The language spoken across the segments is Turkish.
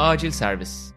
Acil Servis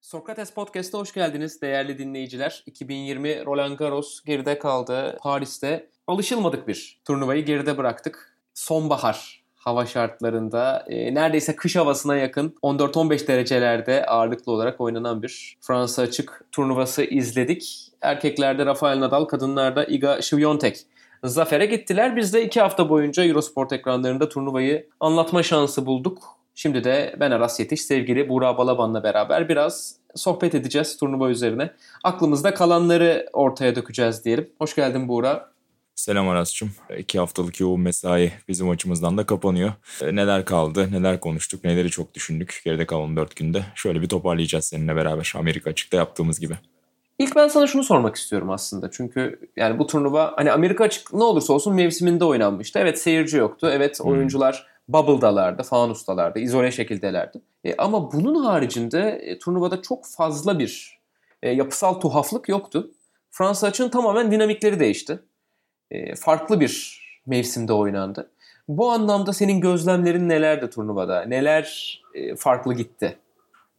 Sokrates Podcast'a hoş geldiniz değerli dinleyiciler. 2020 Roland Garros geride kaldı. Paris'te alışılmadık bir turnuvayı geride bıraktık. Sonbahar hava şartlarında e, neredeyse kış havasına yakın 14-15 derecelerde ağırlıklı olarak oynanan bir Fransa açık turnuvası izledik. Erkeklerde Rafael Nadal, kadınlarda Iga Świątek zafere gittiler. Biz de iki hafta boyunca Eurosport ekranlarında turnuvayı anlatma şansı bulduk. Şimdi de ben Aras Yetiş, sevgili Buğra Balaban'la beraber biraz sohbet edeceğiz turnuva üzerine. Aklımızda kalanları ortaya dökeceğiz diyelim. Hoş geldin Buğra. Selam Aras'cığım. İki haftalık yoğun mesai bizim açımızdan da kapanıyor. E, neler kaldı, neler konuştuk, neleri çok düşündük geride kalan dört günde. Şöyle bir toparlayacağız seninle beraber Amerika açıkta yaptığımız gibi. İlk ben sana şunu sormak istiyorum aslında. Çünkü yani bu turnuva hani Amerika açık ne olursa olsun mevsiminde oynanmıştı. Evet seyirci yoktu. Evet oyuncular bubble'dalardı, fanustalardı, izole şekildelerdi. E, ama bunun haricinde e, turnuvada çok fazla bir e, yapısal tuhaflık yoktu. Fransa açığın tamamen dinamikleri değişti. E, farklı bir mevsimde oynandı. Bu anlamda senin gözlemlerin nelerdi turnuvada? Neler e, farklı gitti?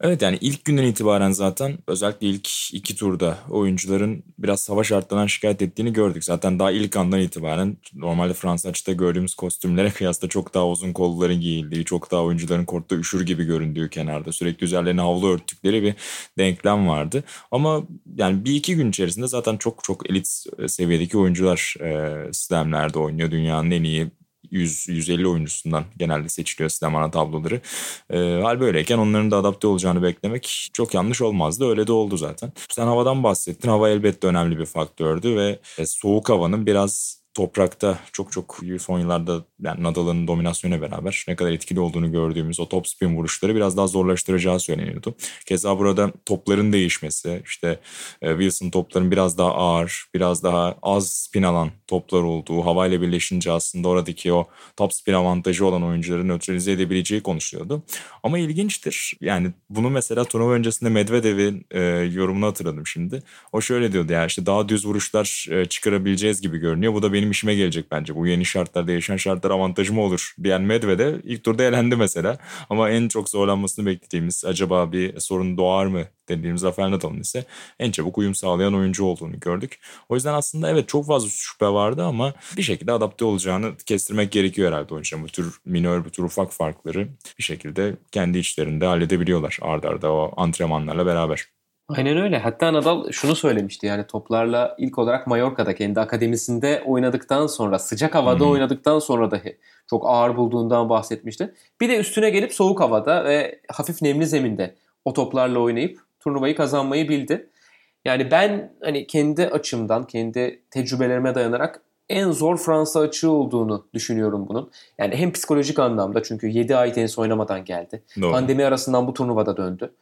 Evet yani ilk günden itibaren zaten özellikle ilk iki turda oyuncuların biraz savaş şartlarından şikayet ettiğini gördük. Zaten daha ilk andan itibaren normalde Fransa açıda gördüğümüz kostümlere kıyasla çok daha uzun kolların giyildiği, çok daha oyuncuların kortta üşür gibi göründüğü kenarda sürekli üzerlerine havlu örttükleri bir denklem vardı. Ama yani bir iki gün içerisinde zaten çok çok elit seviyedeki oyuncular e, slamlerde oynuyor. Dünyanın en iyi 100-150 oyuncusundan genelde seçiliyor sistem tabloları. E, hal böyleyken onların da adapte olacağını beklemek çok yanlış olmazdı. Öyle de oldu zaten. Sen havadan bahsettin. Hava elbette önemli bir faktördü ve e, soğuk havanın biraz toprakta çok çok son yıllarda yani Nadal'ın dominasyonu beraber ne kadar etkili olduğunu gördüğümüz o top spin vuruşları biraz daha zorlaştıracağı söyleniyordu. Keza burada topların değişmesi, işte e, Wilson topların biraz daha ağır, biraz daha az spin alan toplar olduğu, havayla birleşince aslında oradaki o top spin avantajı olan oyuncuları nötralize edebileceği konuşuluyordu. Ama ilginçtir. Yani bunu mesela turnuva öncesinde Medvedev'in e, yorumunu hatırladım şimdi. O şöyle diyordu ya işte daha düz vuruşlar e, çıkarabileceğiz gibi görünüyor. Bu da benim işime gelecek bence. Bu yeni şartlarda, yaşayan şartlar avantajım olur diyen Medvedev ilk turda elendi mesela. Ama en çok zorlanmasını beklediğimiz acaba bir sorun doğar mı dediğimiz Rafael Nadal'ın ise en çabuk uyum sağlayan oyuncu olduğunu gördük. O yüzden aslında evet çok fazla şüphe vardı ama bir şekilde adapte olacağını kestirmek gerekiyor herhalde oyuncuların. Bu tür minör, bu tür ufak farkları bir şekilde kendi içlerinde halledebiliyorlar ardarda arda o antrenmanlarla beraber. Aynen öyle. Hatta Nadal şunu söylemişti yani toplarla ilk olarak Mallorca'da kendi akademisinde oynadıktan sonra sıcak havada hmm. oynadıktan sonra dahi çok ağır bulduğundan bahsetmişti. Bir de üstüne gelip soğuk havada ve hafif nemli zeminde o toplarla oynayıp turnuvayı kazanmayı bildi. Yani ben hani kendi açımdan, kendi tecrübelerime dayanarak en zor Fransa açığı olduğunu düşünüyorum bunun. Yani hem psikolojik anlamda çünkü 7 ay tenis oynamadan geldi. Doğru. Pandemi arasından bu turnuvada döndü.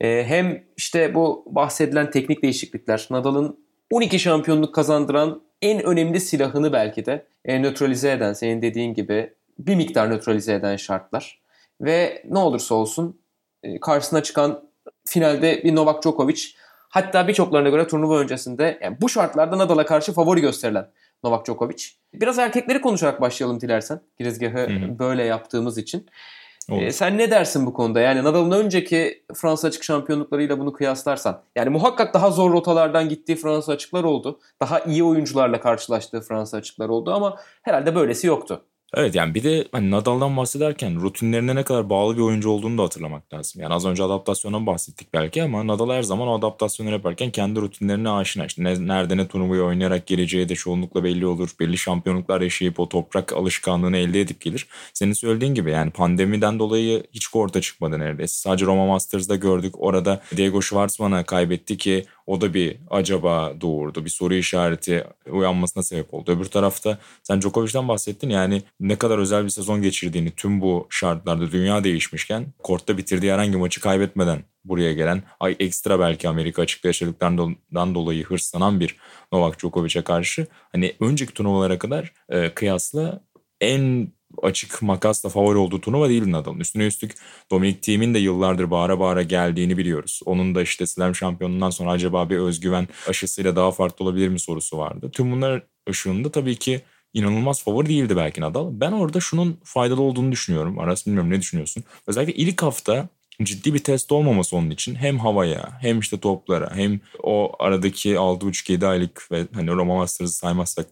Ee, hem işte bu bahsedilen teknik değişiklikler, Nadal'ın 12 şampiyonluk kazandıran en önemli silahını belki de e, nötralize eden, senin dediğin gibi bir miktar nötralize eden şartlar. Ve ne olursa olsun e, karşısına çıkan finalde bir Novak Djokovic hatta birçoklarına göre turnuva öncesinde yani bu şartlarda Nadal'a karşı favori gösterilen Novak Djokovic. Biraz erkekleri konuşarak başlayalım dilersen. Girizgahı böyle yaptığımız için. Ee, sen ne dersin bu konuda? Yani Nadal'ın önceki Fransa açık şampiyonluklarıyla bunu kıyaslarsan. Yani muhakkak daha zor rotalardan gittiği Fransa açıklar oldu. Daha iyi oyuncularla karşılaştığı Fransa açıklar oldu ama herhalde böylesi yoktu. Evet yani bir de hani Nadal'dan bahsederken rutinlerine ne kadar bağlı bir oyuncu olduğunu da hatırlamak lazım. Yani az önce adaptasyondan bahsettik belki ama Nadal her zaman o adaptasyonu yaparken kendi rutinlerine aşina. İşte ne, nerede ne turnuvayı oynayarak geleceği de çoğunlukla belli olur. Belli şampiyonluklar yaşayıp o toprak alışkanlığını elde edip gelir. Senin söylediğin gibi yani pandemiden dolayı hiç korta çıkmadı neredeyse. Sadece Roma Masters'da gördük. Orada Diego Schwartzman'a kaybetti ki o da bir acaba doğurdu. Bir soru işareti uyanmasına sebep oldu. Öbür tarafta sen Djokovic'den bahsettin. Yani ne kadar özel bir sezon geçirdiğini tüm bu şartlarda dünya değişmişken kortta bitirdiği herhangi maçı kaybetmeden buraya gelen ay ekstra belki Amerika açıkta yaşadıklarından dolayı hırslanan bir Novak Djokovic'e karşı hani önceki turnuvalara kadar e, kıyasla en açık makasla favori olduğu turnuva değil Nadal'ın. Üstüne üstlük Dominic Thiem'in de yıllardır bağıra bağıra geldiğini biliyoruz. Onun da işte slam şampiyonundan sonra acaba bir özgüven aşısıyla daha farklı olabilir mi sorusu vardı. Tüm bunlar ışığında tabii ki inanılmaz favori değildi belki Nadal. Ben orada şunun faydalı olduğunu düşünüyorum. Aras bilmiyorum ne düşünüyorsun? Özellikle ilk hafta ciddi bir test olmaması onun için hem havaya hem işte toplara hem o aradaki 6,5-7 aylık ve hani Roma Masters'ı saymazsak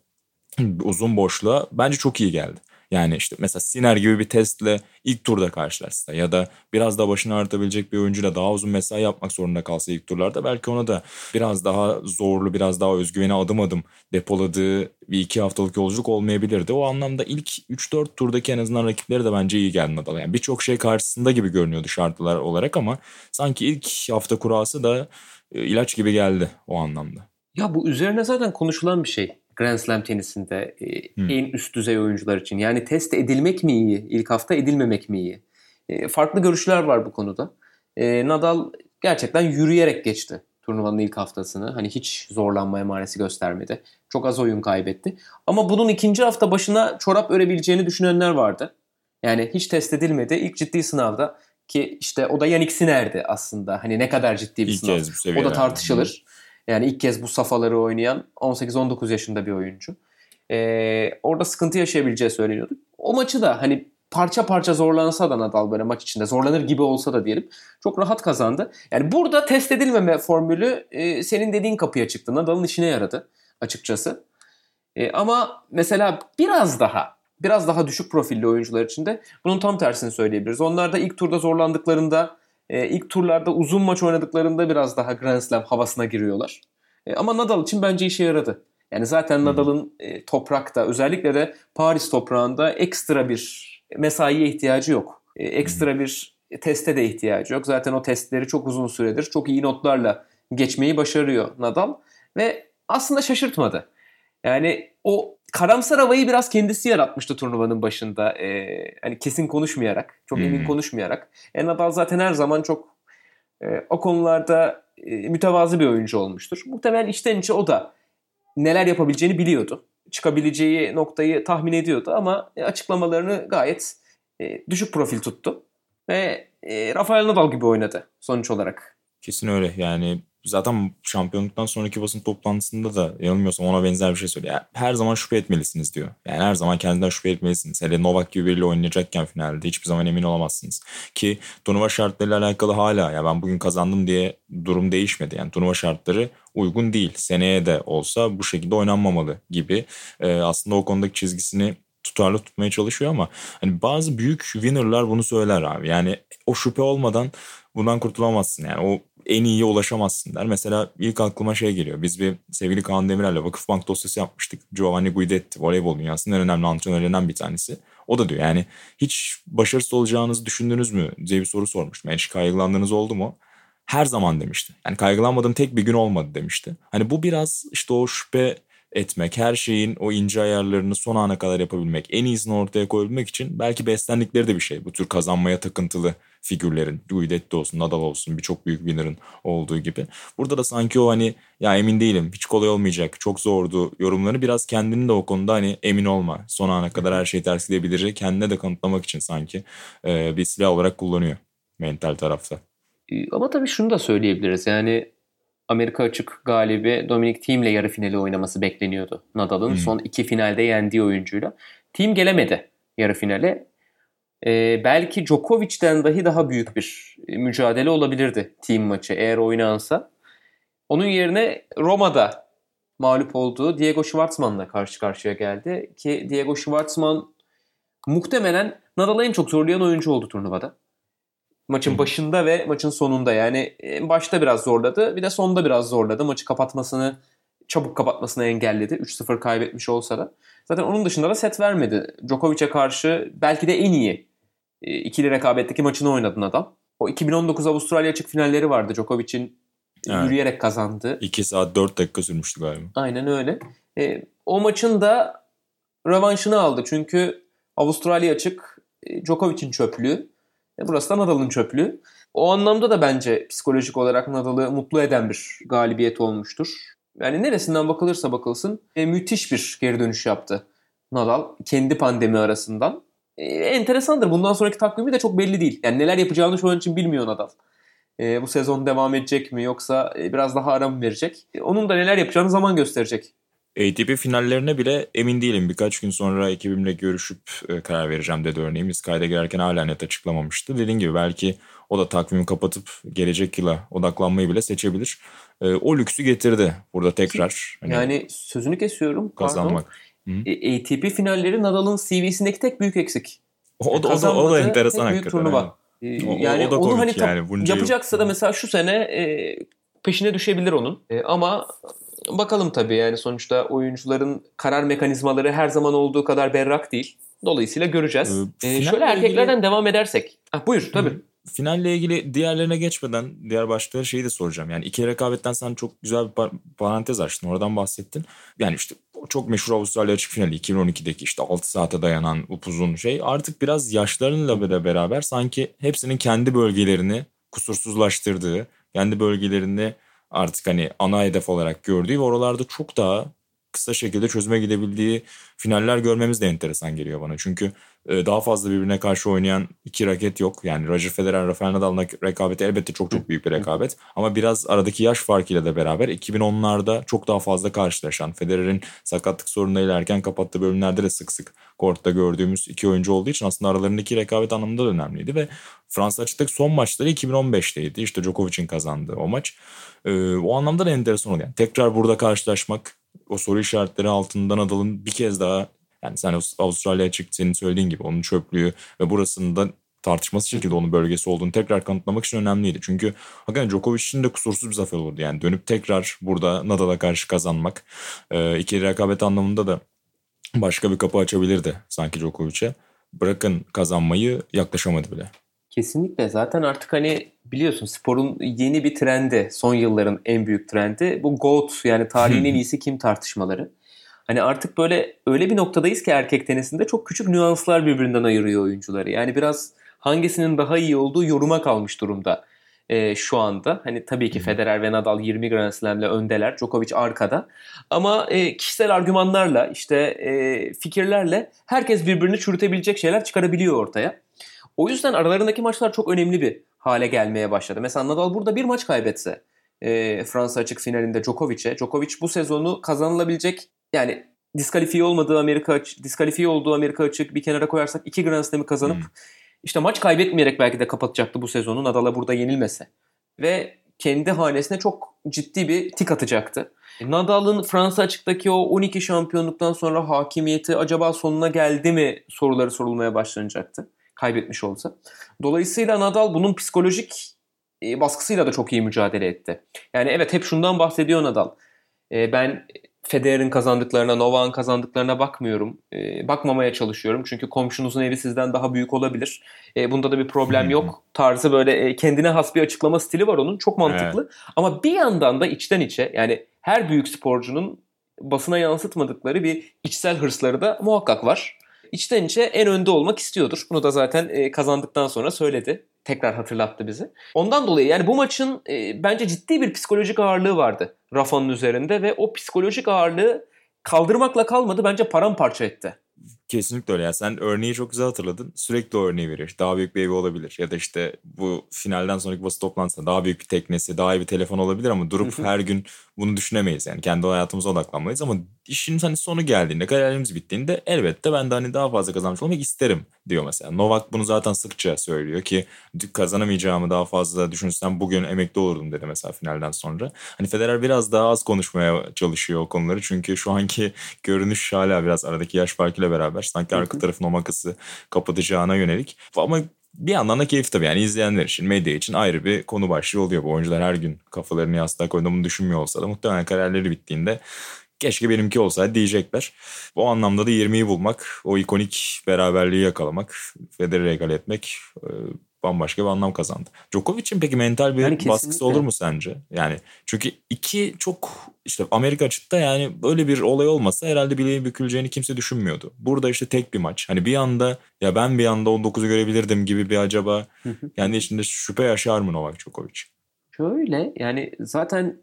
uzun boşluğa bence çok iyi geldi. Yani işte mesela Siner gibi bir testle ilk turda karşılaşsa ya da biraz daha başını artabilecek bir oyuncuyla daha uzun mesai yapmak zorunda kalsa ilk turlarda belki ona da biraz daha zorlu, biraz daha özgüveni adım adım depoladığı bir iki haftalık yolculuk olmayabilirdi. O anlamda ilk 3-4 turdaki en azından rakipleri de bence iyi geldi Nadal. Yani birçok şey karşısında gibi görünüyordu şartlar olarak ama sanki ilk hafta kurası da e, ilaç gibi geldi o anlamda. Ya bu üzerine zaten konuşulan bir şey. Grand Slam tenisinde e, hmm. en üst düzey oyuncular için. Yani test edilmek mi iyi, ilk hafta edilmemek mi iyi? E, farklı görüşler var bu konuda. E, Nadal gerçekten yürüyerek geçti turnuvanın ilk haftasını. Hani hiç zorlanma emaresi göstermedi. Çok az oyun kaybetti. Ama bunun ikinci hafta başına çorap örebileceğini düşünenler vardı. Yani hiç test edilmedi. İlk ciddi sınavda ki işte o da Yannick Sinner'di aslında. Hani ne kadar ciddi bir İlk sınav. O da tartışılır. Yani ilk kez bu safhaları oynayan 18-19 yaşında bir oyuncu. Ee, orada sıkıntı yaşayabileceği söyleniyordu. O maçı da hani parça parça zorlansa da Nadal böyle maç içinde zorlanır gibi olsa da diyelim çok rahat kazandı. Yani burada test edilmeme formülü e, senin dediğin kapıya çıktı. Nadal'ın işine yaradı açıkçası. E, ama mesela biraz daha biraz daha düşük profilli oyuncular için de bunun tam tersini söyleyebiliriz. Onlar da ilk turda zorlandıklarında e, ilk turlarda uzun maç oynadıklarında biraz daha Grand Slam havasına giriyorlar. E, ama Nadal için bence işe yaradı. Yani zaten Nadal'ın e, toprakta özellikle de Paris toprağında ekstra bir mesaiye ihtiyacı yok. E, ekstra bir teste de ihtiyacı yok. Zaten o testleri çok uzun süredir çok iyi notlarla geçmeyi başarıyor Nadal ve aslında şaşırtmadı. Yani o karamsar havayı biraz kendisi yaratmıştı turnuvanın başında. Ee, hani kesin konuşmayarak, çok emin hmm. konuşmayarak. E, Nadal zaten her zaman çok e, o konularda e, mütevazı bir oyuncu olmuştur. Muhtemelen içten içe o da neler yapabileceğini biliyordu. Çıkabileceği noktayı tahmin ediyordu ama e, açıklamalarını gayet e, düşük profil tuttu. Ve e, Rafael Nadal gibi oynadı sonuç olarak. Kesin öyle yani zaten şampiyonluktan sonraki basın toplantısında da yanılmıyorsam ona benzer bir şey söylüyor. Yani her zaman şüphe etmelisiniz diyor. Yani her zaman kendinden şüphe etmelisiniz. Hele Novak gibi biriyle oynayacakken finalde hiçbir zaman emin olamazsınız. Ki turnuva şartlarıyla alakalı hala ya ben bugün kazandım diye durum değişmedi. Yani turnuva şartları uygun değil. Seneye de olsa bu şekilde oynanmamalı gibi. Ee, aslında o konudaki çizgisini tutarlı tutmaya çalışıyor ama hani bazı büyük winner'lar bunu söyler abi. Yani o şüphe olmadan bundan kurtulamazsın. Yani o en iyiye ulaşamazsın der. Mesela ilk aklıma şey geliyor. Biz bir sevgili Kaan Demirel'le Vakıfbank dosyası yapmıştık. Giovanni Guidetti voleybol dünyasının en önemli antrenörlerinden bir tanesi. O da diyor yani hiç başarısız olacağınızı düşündünüz mü diye bir soru sormuştum. Yani hiç kaygılandığınız oldu mu? Her zaman demişti. Yani kaygılanmadığım tek bir gün olmadı demişti. Hani bu biraz işte o şüphe etmek, her şeyin o ince ayarlarını son ana kadar yapabilmek, en iyisini ortaya koyabilmek için belki beslendikleri de bir şey. Bu tür kazanmaya takıntılı figürlerin, Guidetti olsun, Nadal olsun birçok büyük winner'ın olduğu gibi. Burada da sanki o hani ya emin değilim, hiç kolay olmayacak, çok zordu yorumlarını biraz kendini de o konuda hani emin olma. Son ana kadar her şey ters gidebilir. Kendine de kanıtlamak için sanki e, bir silah olarak kullanıyor mental tarafta. Ama tabii şunu da söyleyebiliriz. Yani Amerika açık galibi Dominic Thiem ile yarı finali oynaması bekleniyordu Nadal'ın. Hmm. Son iki finalde yendiği oyuncuyla. Thiem gelemedi yarı finale. Ee, belki Djokovic'ten dahi daha büyük bir mücadele olabilirdi Thiem maçı eğer oynansa. Onun yerine Roma'da mağlup olduğu Diego Schwartzman'la karşı karşıya geldi. Ki Diego Schwartzman muhtemelen Nadal'ı en çok zorlayan oyuncu oldu turnuvada. Maçın başında ve maçın sonunda yani başta biraz zorladı bir de sonda biraz zorladı. Maçı kapatmasını çabuk kapatmasını engelledi. 3-0 kaybetmiş olsa da. Zaten onun dışında da set vermedi. Djokovic'e karşı belki de en iyi e, ikili rekabetteki maçını oynadın adam. O 2019 Avustralya açık finalleri vardı. Djokovic'in evet. yürüyerek kazandı. 2 saat 4 dakika sürmüştü galiba. Aynen öyle. E, o maçın da rövanşını aldı. Çünkü Avustralya açık e, Djokovic'in çöplüğü. E, burası da Nadal'ın çöplüğü. O anlamda da bence psikolojik olarak Nadal'ı mutlu eden bir galibiyet olmuştur. Yani neresinden bakılırsa bakılsın e, müthiş bir geri dönüş yaptı Nadal kendi pandemi arasından. E, enteresandır. Bundan sonraki takvimi de çok belli değil. Yani neler yapacağını şu an için bilmiyor Nadal. E, bu sezon devam edecek mi yoksa e, biraz daha ara mı verecek? E, onun da neler yapacağını zaman gösterecek. ATP finallerine bile emin değilim. Birkaç gün sonra ekibimle görüşüp e, karar vereceğim dedi örneğin. Biz kayda girerken hala net açıklamamıştı. Dediğin gibi belki o da takvimi kapatıp gelecek yıla odaklanmayı bile seçebilir. E, o lüksü getirdi burada tekrar. Hani yani sözünü kesiyorum. Kazanmak. E, ATP finalleri Nadal'ın CV'sindeki tek büyük eksik. O da, o da, o da enteresan tek büyük turnuva. Yani. O, yani o da onu hani yani, yapacaksa yıl. da mesela şu sene e, peşine düşebilir onun. E, ama bakalım tabii yani sonuçta oyuncuların karar mekanizmaları her zaman olduğu kadar berrak değil. Dolayısıyla göreceğiz. Ee, ee, şöyle erkeklerden ilgili... devam edersek. Ah, buyur tabii. Hı. Finalle ilgili diğerlerine geçmeden diğer başlıkları şeyi de soracağım. Yani iki rekabetten sen çok güzel bir parantez açtın. Oradan bahsettin. Yani işte çok meşhur Avustralya açık finali 2012'deki işte 6 saate dayanan upuzun şey. Artık biraz yaşlarıyla beraber sanki hepsinin kendi bölgelerini kusursuzlaştırdığı, kendi bölgelerini artık hani ana hedef olarak gördüğü ve oralarda çok daha kısa şekilde çözüme gidebildiği finaller görmemiz de enteresan geliyor bana. Çünkü e, daha fazla birbirine karşı oynayan iki raket yok. Yani Roger Federer, Rafael Nadal'ın rekabeti elbette çok çok büyük bir rekabet. Ama biraz aradaki yaş farkıyla da beraber 2010'larda çok daha fazla karşılaşan, Federer'in sakatlık sorunlarıyla erken kapattığı bölümlerde de sık sık kortta gördüğümüz iki oyuncu olduğu için aslında aralarındaki rekabet anlamında da önemliydi ve Fransa açıktaki son maçları 2015'teydi. İşte Djokovic'in kazandığı o maç. Ee, o anlamda da enteresan oluyor. Yani tekrar burada karşılaşmak o soru işaretleri altından Nadal'ın bir kez daha yani sen Avustralya açık senin söylediğin gibi onun çöplüğü ve burasında tartışması şekilde onun bölgesi olduğunu tekrar kanıtlamak için önemliydi. Çünkü hakikaten Djokovic için de kusursuz bir zafer olurdu. Yani dönüp tekrar burada Nadal'a karşı kazanmak e, ikili rekabet anlamında da başka bir kapı açabilirdi sanki Djokovic'e. Bırakın kazanmayı yaklaşamadı bile. Kesinlikle zaten artık hani biliyorsun sporun yeni bir trendi son yılların en büyük trendi bu GOAT yani tarihin en iyisi kim tartışmaları. Hani artık böyle öyle bir noktadayız ki erkek tenisinde çok küçük nüanslar birbirinden ayırıyor oyuncuları. Yani biraz hangisinin daha iyi olduğu yoruma kalmış durumda e, şu anda. Hani tabii ki Federer ve Nadal 20 Grand Slam'le öndeler. Djokovic arkada. Ama e, kişisel argümanlarla işte e, fikirlerle herkes birbirini çürütebilecek şeyler çıkarabiliyor ortaya. O yüzden aralarındaki maçlar çok önemli bir hale gelmeye başladı. Mesela Nadal burada bir maç kaybetse e, Fransa açık finalinde Djokovic'e. Djokovic bu sezonu kazanılabilecek yani diskalifiye olmadığı Amerika açık, diskalifiye olduğu Amerika açık bir kenara koyarsak iki Grand Slam'ı kazanıp hmm. işte maç kaybetmeyerek belki de kapatacaktı bu sezonu Nadal'a burada yenilmese. Ve kendi hanesine çok ciddi bir tik atacaktı. Nadal'ın Fransa açıktaki o 12 şampiyonluktan sonra hakimiyeti acaba sonuna geldi mi soruları sorulmaya başlanacaktı kaybetmiş olsa. Dolayısıyla Nadal bunun psikolojik e, baskısıyla da çok iyi mücadele etti. Yani evet hep şundan bahsediyor Nadal. E, ben Federer'in kazandıklarına, Novak'ın kazandıklarına bakmıyorum. E, bakmamaya çalışıyorum. Çünkü komşunuzun evi sizden daha büyük olabilir. bunda da bir problem yok. Tarzı böyle kendine has bir açıklama stili var onun. Çok mantıklı. Evet. Ama bir yandan da içten içe yani her büyük sporcunun basına yansıtmadıkları bir içsel hırsları da muhakkak var içten içe en önde olmak istiyordur. Bunu da zaten e, kazandıktan sonra söyledi. Tekrar hatırlattı bizi. Ondan dolayı yani bu maçın e, bence ciddi bir psikolojik ağırlığı vardı Rafa'nın üzerinde ve o psikolojik ağırlığı kaldırmakla kalmadı bence paramparça etti. Kesinlikle öyle. Yani sen örneği çok güzel hatırladın. Sürekli o örneği verir. Daha büyük bir evi olabilir. Ya da işte bu finalden sonraki basın toplantısında daha büyük bir teknesi, daha iyi bir telefon olabilir ama durup her gün bunu düşünemeyiz. Yani kendi hayatımıza odaklanmayız ama işin hani sonu geldiğinde, kariyerimiz bittiğinde elbette ben de hani daha fazla kazanmış olmak isterim diyor mesela. Novak bunu zaten sıkça söylüyor ki kazanamayacağımı daha fazla düşünsem bugün emekli olurdum dedi mesela finalden sonra. Hani Federer biraz daha az konuşmaya çalışıyor o konuları çünkü şu anki görünüş hala biraz aradaki yaş farkıyla beraber sanki arka tarafın o makası kapatacağına yönelik. Ama bir yandan da keyif tabii yani izleyenler için, medya için ayrı bir konu başlığı oluyor. Bu oyuncular her gün kafalarını yastığa koyduğunu düşünmüyor olsa da muhtemelen kariyerleri bittiğinde keşke benimki olsaydı diyecekler. O anlamda da 20'yi bulmak, o ikonik beraberliği yakalamak, Federer'i egal etmek bambaşka bir anlam kazandı. Djokovic'in peki mental bir yani baskısı olur mu sence? Yani çünkü iki çok işte Amerika açıkta yani böyle bir olay olmasa herhalde bileği büküleceğini kimse düşünmüyordu. Burada işte tek bir maç. Hani bir anda ya ben bir anda 19'u görebilirdim gibi bir acaba yani içinde şüphe yaşar mı Novak Djokovic? Şöyle yani zaten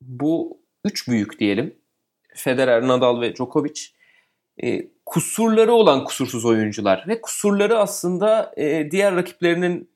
bu üç büyük diyelim. Federer, Nadal ve Djokovic e, kusurları olan kusursuz oyuncular ve kusurları aslında e, diğer rakiplerinin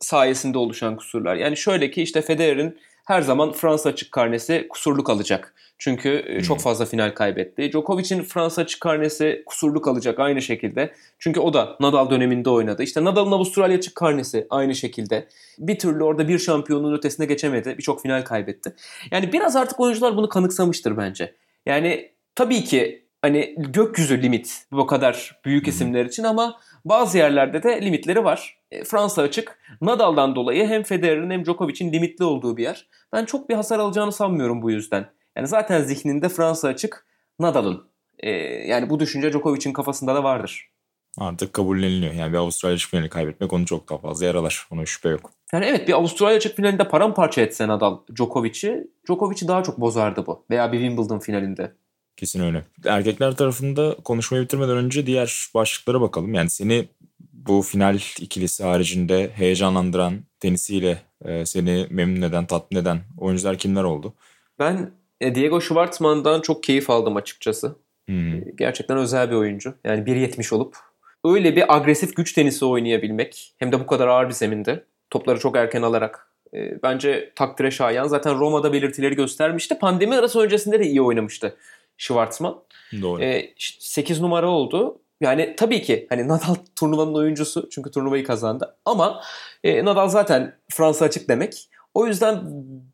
sayesinde oluşan kusurlar. Yani şöyle ki işte Federer'in her zaman Fransa açık karnesi kusurlu kalacak. Çünkü hmm. çok fazla final kaybetti. Djokovic'in Fransa açık karnesi kusurlu kalacak aynı şekilde. Çünkü o da Nadal döneminde oynadı. İşte Nadal'ın Avustralya açık karnesi aynı şekilde. Bir türlü orada bir şampiyonluğun ötesine geçemedi. Birçok final kaybetti. Yani biraz artık oyuncular bunu kanıksamıştır bence. Yani tabii ki hani gökyüzü limit bu kadar büyük isimler için ama bazı yerlerde de limitleri var. E, Fransa açık. Nadal'dan dolayı hem Federer'in hem Djokovic'in limitli olduğu bir yer. Ben çok bir hasar alacağını sanmıyorum bu yüzden. Yani zaten zihninde Fransa açık Nadal'ın. E, yani bu düşünce Djokovic'in kafasında da vardır. Artık kabulleniliyor. Yani bir Avustralya açık finali kaybetmek onu çok daha fazla yaralar. Ona şüphe yok. Yani evet bir Avustralya açık finalinde paramparça etse Nadal Djokovic'i, Djokovic'i daha çok bozardı bu. Veya bir Wimbledon finalinde. Kesin öyle. Erkekler tarafında konuşmayı bitirmeden önce diğer başlıklara bakalım. Yani seni bu final ikilisi haricinde heyecanlandıran tenisiyle e, seni memnun eden, tatmin eden oyuncular kimler oldu? Ben e, Diego Schwartzman'dan çok keyif aldım açıkçası. Hmm. Gerçekten özel bir oyuncu. Yani 1.70 olup öyle bir agresif güç tenisi oynayabilmek hem de bu kadar ağır bir zeminde topları çok erken alarak e, bence takdire şayan. Zaten Roma'da belirtileri göstermişti. Pandemi arası öncesinde de iyi oynamıştı Schwartzman. Doğru. E, 8 numara oldu. Yani tabii ki hani Nadal turnuvanın oyuncusu çünkü turnuvayı kazandı. Ama e, Nadal zaten Fransa açık demek. O yüzden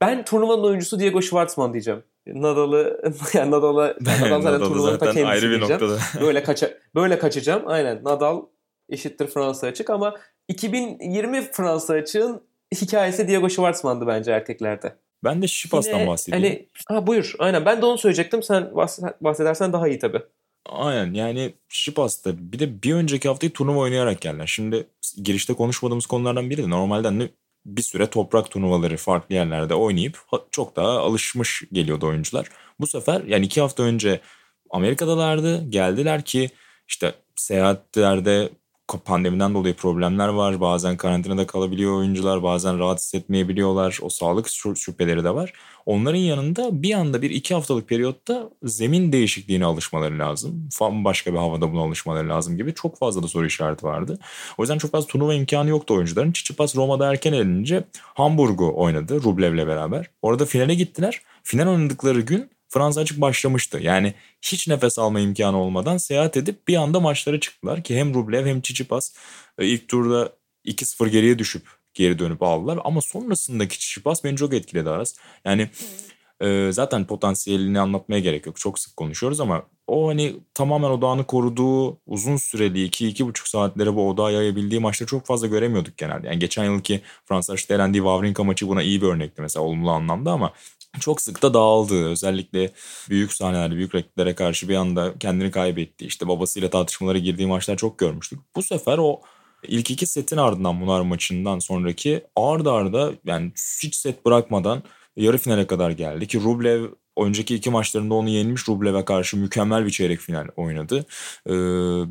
ben turnuvanın oyuncusu Diego Schwartzman diyeceğim. Nadal'ı yani Nadal'a Nadal zaten turnuvanın ta kendisi ayrı bir diyeceğim. noktada. böyle kaça böyle kaçacağım. Aynen Nadal eşittir Fransa açık ama 2020 Fransa açığın hikayesi Diego Schwartzman'dı bence erkeklerde. Ben de Şipas'tan bahsedeyim. Hani, ha buyur aynen ben de onu söyleyecektim. Sen bahsedersen daha iyi tabii. Aynen yani Şipas'ta bir de bir önceki haftayı turnuva oynayarak geldiler. Şimdi girişte konuşmadığımız konulardan biri de normalde hani bir süre toprak turnuvaları farklı yerlerde oynayıp çok daha alışmış geliyordu oyuncular. Bu sefer yani iki hafta önce Amerika'dalardı. Geldiler ki işte seyahatlerde pandemiden dolayı problemler var. Bazen karantinada kalabiliyor oyuncular. Bazen rahat hissetmeyebiliyorlar. O sağlık şüpheleri de var. Onların yanında bir anda bir iki haftalık periyotta zemin değişikliğine alışmaları lazım. Başka bir havada buna alışmaları lazım gibi çok fazla da soru işareti vardı. O yüzden çok fazla turnuva imkanı yoktu oyuncuların. Çiçipas Roma'da erken elince Hamburg'u oynadı Rublev'le beraber. Orada finale gittiler. Final oynadıkları gün Fransa açık başlamıştı. Yani hiç nefes alma imkanı olmadan seyahat edip bir anda maçlara çıktılar ki hem Rublev hem Tsitsipas e, ilk turda 2-0 geriye düşüp geri dönüp aldılar. Ama sonrasındaki Tsitsipas beni çok etkiledi Aras. Yani e, zaten potansiyelini anlatmaya gerek yok. Çok sık konuşuyoruz ama o hani tamamen odağını koruduğu uzun süreli 2-2,5 saatlere bu odağı yayabildiği maçları çok fazla göremiyorduk genelde. Yani geçen yılki Fransa işte elendiği Wawrinka maçı buna iyi bir örnekti mesela olumlu anlamda ama çok sık da dağıldı. Özellikle büyük sahnelerde, büyük rakiplere karşı bir anda kendini kaybetti. İşte babasıyla tartışmalara girdiği maçlar çok görmüştük. Bu sefer o ilk iki setin ardından Munar maçından sonraki arda arda yani hiç set bırakmadan yarı finale kadar geldi ki Rublev önceki iki maçlarında onu yenmiş Rublev'e karşı mükemmel bir çeyrek final oynadı. Ee,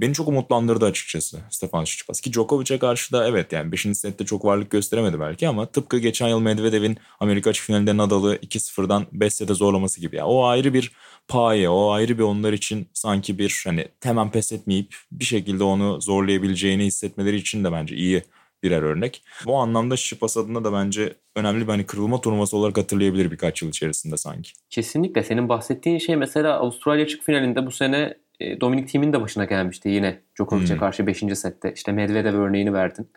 beni çok umutlandırdı açıkçası Stefan Tsitsipas. Ki Djokovic'e karşı da evet yani 5. sette çok varlık gösteremedi belki ama tıpkı geçen yıl Medvedev'in Amerika açık finalinde Nadal'ı 2-0'dan 5 sete zorlaması gibi. Yani o ayrı bir paye, o ayrı bir onlar için sanki bir hani hemen pes etmeyip bir şekilde onu zorlayabileceğini hissetmeleri için de bence iyi birer örnek. Bu anlamda Şipas adına da bence önemli bir hani kırılma turnuvası olarak hatırlayabilir birkaç yıl içerisinde sanki. Kesinlikle. Senin bahsettiğin şey mesela Avustralya açık finalinde bu sene e, Dominik Thiem'in de başına gelmişti yine Djokovic'e hmm. karşı 5. sette. İşte Medvedev örneğini verdin.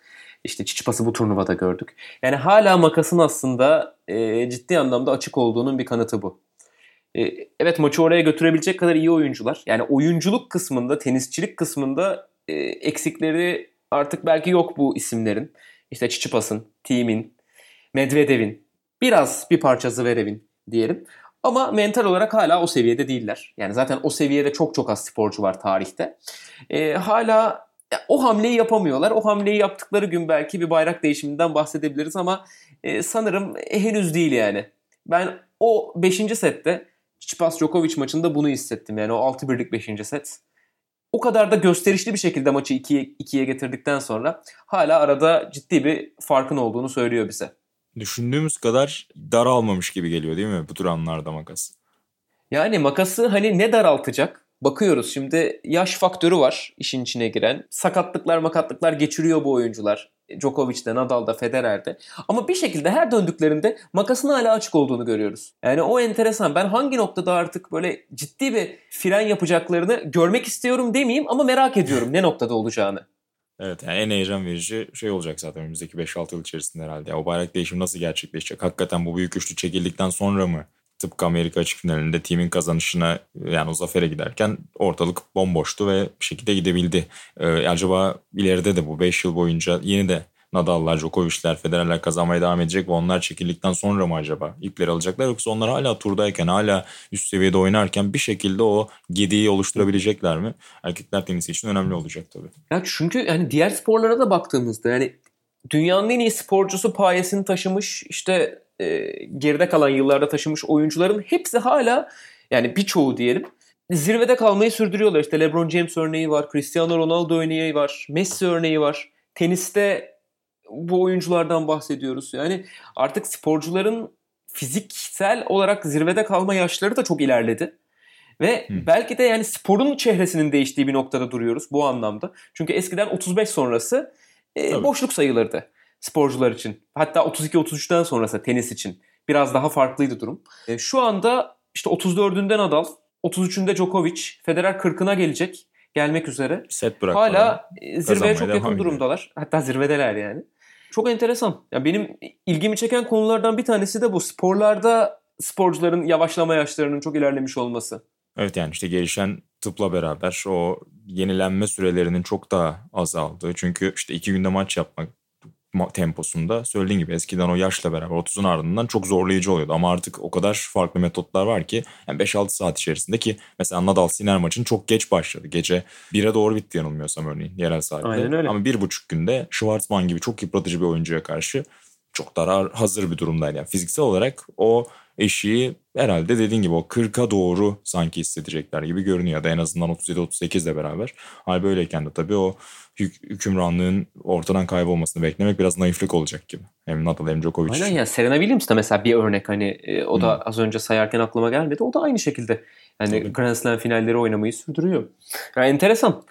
İşte Çiçipas'ı bu turnuvada gördük. Yani hala makasın aslında e, ciddi anlamda açık olduğunun bir kanıtı bu. E, evet maçı oraya götürebilecek kadar iyi oyuncular. Yani oyunculuk kısmında, tenisçilik kısmında e, eksikleri artık belki yok bu isimlerin. İşte Çiçipas'ın, Team'in, Medvedev'in, biraz bir parça Zverev'in diyelim. Ama mental olarak hala o seviyede değiller. Yani zaten o seviyede çok çok az sporcu var tarihte. Ee, hala o hamleyi yapamıyorlar. O hamleyi yaptıkları gün belki bir bayrak değişiminden bahsedebiliriz ama e, sanırım henüz değil yani. Ben o 5. sette Tsitsipas Djokovic maçında bunu hissettim. Yani o 6 birlik 5. set o kadar da gösterişli bir şekilde maçı 2'ye 2'ye getirdikten sonra hala arada ciddi bir farkın olduğunu söylüyor bize. Düşündüğümüz kadar daralmamış gibi geliyor değil mi bu tür anlarda makas? Yani makası hani ne daraltacak? Bakıyoruz şimdi yaş faktörü var işin içine giren. Sakatlıklar makatlıklar geçiriyor bu oyuncular. Djokovic'de, Nadal'da, Federer'de. Ama bir şekilde her döndüklerinde makasın hala açık olduğunu görüyoruz. Yani o enteresan. Ben hangi noktada artık böyle ciddi bir fren yapacaklarını görmek istiyorum demeyeyim ama merak ediyorum ne noktada olacağını. Evet yani en heyecan verici şey olacak zaten önümüzdeki 5-6 yıl içerisinde herhalde. Yani o bayrak değişimi nasıl gerçekleşecek? Hakikaten bu büyük üçlü çekildikten sonra mı? Tıpkı Amerika açık finalinde timin kazanışına yani o zafere giderken ortalık bomboştu ve bir şekilde gidebildi. Ee, acaba ileride de bu 5 yıl boyunca yeni de Nadal'lar, Djokovic'ler, Federer'ler kazanmaya devam edecek ve onlar çekildikten sonra mı acaba ipleri alacaklar yoksa onlar hala turdayken, hala üst seviyede oynarken bir şekilde o gediği oluşturabilecekler mi? Erkekler tenisi için önemli olacak tabii. Ya çünkü yani diğer sporlara da baktığımızda yani dünyanın en iyi sporcusu payesini taşımış işte e, geride kalan yıllarda taşımış oyuncuların hepsi hala yani birçoğu diyelim zirvede kalmayı sürdürüyorlar. İşte LeBron James örneği var, Cristiano Ronaldo örneği var, Messi örneği var. Teniste bu oyunculardan bahsediyoruz. Yani artık sporcuların fiziksel olarak zirvede kalma yaşları da çok ilerledi. Ve Hı. belki de yani sporun çehresinin değiştiği bir noktada duruyoruz bu anlamda. Çünkü eskiden 35 sonrası e, boşluk sayılırdı sporcular için. Hatta 32-33'ten sonrası tenis için biraz daha farklıydı durum. E, şu anda işte 34'ünde Nadal, 33'ünde Djokovic, Federer 40'ına gelecek, gelmek üzere. Set bırak. Hala e, zirveye çok yakın durumdalar. Hatta zirvedeler yani. Çok enteresan. Ya benim ilgimi çeken konulardan bir tanesi de bu. Sporlarda sporcuların yavaşlama yaşlarının çok ilerlemiş olması. Evet yani işte gelişen tıpla beraber o yenilenme sürelerinin çok daha azaldığı. Çünkü işte iki günde maç yapmak temposunda söylediğin gibi eskiden o yaşla beraber 30'un ardından çok zorlayıcı oluyordu. Ama artık o kadar farklı metotlar var ki yani 5-6 saat içerisinde ki mesela Nadal Siner maçın çok geç başladı. Gece 1'e doğru bitti yanılmıyorsam örneğin yerel saatte. Aynen öyle. Ama bir buçuk günde Schwarzman gibi çok yıpratıcı bir oyuncuya karşı çok daha hazır bir durumdaydı. Yani fiziksel olarak o eşiği herhalde dediğin gibi o 40'a doğru sanki hissedecekler gibi görünüyor. Ya da en azından 37-38 ile beraber. Hal böyleyken de tabii o hük hükümranlığın ortadan kaybolmasını beklemek biraz naiflik olacak gibi. Hem Nadal hem Djokovic. Aynen ya Serena Williams da mesela bir örnek hani e, o da hmm. az önce sayarken aklıma gelmedi. O da aynı şekilde yani Tabii. Grand Slam finalleri oynamayı sürdürüyor. Yani enteresan.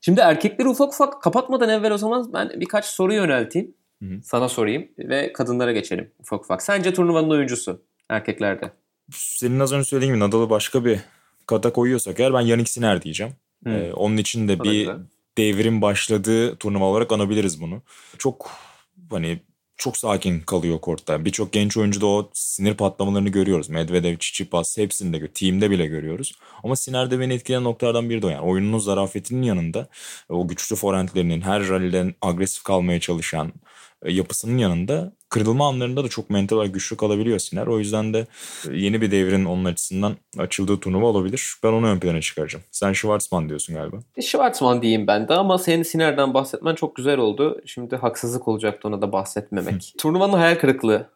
Şimdi erkekleri ufak ufak kapatmadan evvel o zaman ben birkaç soru yönelteyim. Hı hı. Sana sorayım ve kadınlara geçelim ufak ufak. Sence turnuvanın oyuncusu erkeklerde? Senin az önce söylediğin gibi Nadal'ı başka bir kata koyuyorsak eğer ben Yannick Sinner diyeceğim. Ee, onun için de bir güzel. devrim başladığı turnuva olarak anabiliriz bunu. Çok hani çok sakin kalıyor kortta. Birçok genç oyuncu da o sinir patlamalarını görüyoruz. Medvedev, Çiçipas hepsinde, team'de bile görüyoruz. Ama Siner'de beni etkileyen noktalardan biri de o. Yani oyunun zarafetinin yanında o güçlü forentlerinin her ralliden agresif kalmaya çalışan yapısının yanında kırılma anlarında da çok mental olarak güçlü kalabiliyor Siner. O yüzden de e, yeni bir devrin onun açısından açıldığı turnuva olabilir. Ben onu ön plana çıkaracağım. Sen Schwarzman diyorsun galiba. E, Schwarzman diyeyim ben de ama senin Siner'den bahsetmen çok güzel oldu. Şimdi haksızlık olacaktı ona da bahsetmemek. Turnuvanın hayal kırıklığı.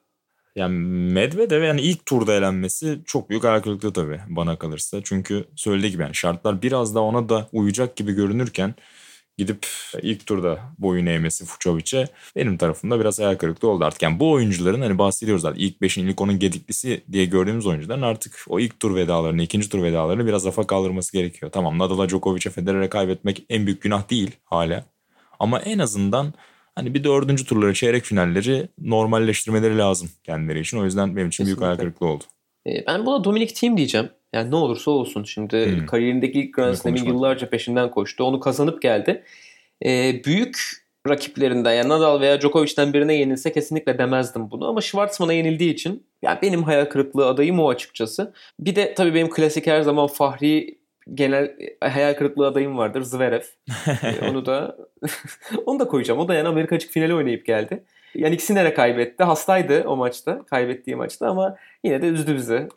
Yani Medvedev yani ilk turda elenmesi çok büyük hayal kırıklığı tabii bana kalırsa. Çünkü söylediği gibi yani şartlar biraz da ona da uyacak gibi görünürken gidip ilk turda boyun eğmesi Fucovic'e benim tarafımda biraz hayal kırıklığı oldu artık. Yani bu oyuncuların hani bahsediyoruz zaten ilk beşin ilk onun gediklisi diye gördüğümüz oyuncuların artık o ilk tur vedalarını, ikinci tur vedalarını biraz rafa kaldırması gerekiyor. Tamam Nadal'a, Djokovic'e, Federer'e kaybetmek en büyük günah değil hala. Ama en azından hani bir dördüncü turları, çeyrek finalleri normalleştirmeleri lazım kendileri için. O yüzden benim için Kesinlikle. büyük hayal kırıklığı oldu. Ee, ben buna Dominic Thiem diyeceğim. Yani ne olursa olsun. Şimdi hmm. kariyerindeki ilk Grand Slam'in yıllarca peşinden koştu. Onu kazanıp geldi. Ee, büyük rakiplerinden yani Nadal veya Djokovic'ten birine yenilse kesinlikle demezdim bunu. Ama Schwartzman'a yenildiği için yani benim hayal kırıklığı adayım o açıkçası. Bir de tabii benim klasik her zaman Fahri genel hayal kırıklığı adayım vardır Zverev. ee, onu da onu da koyacağım. O da yani Amerika açık finali oynayıp geldi. Yani ikisini de kaybetti. Hastaydı o maçta. Kaybettiği maçta ama yine de üzdü bizi.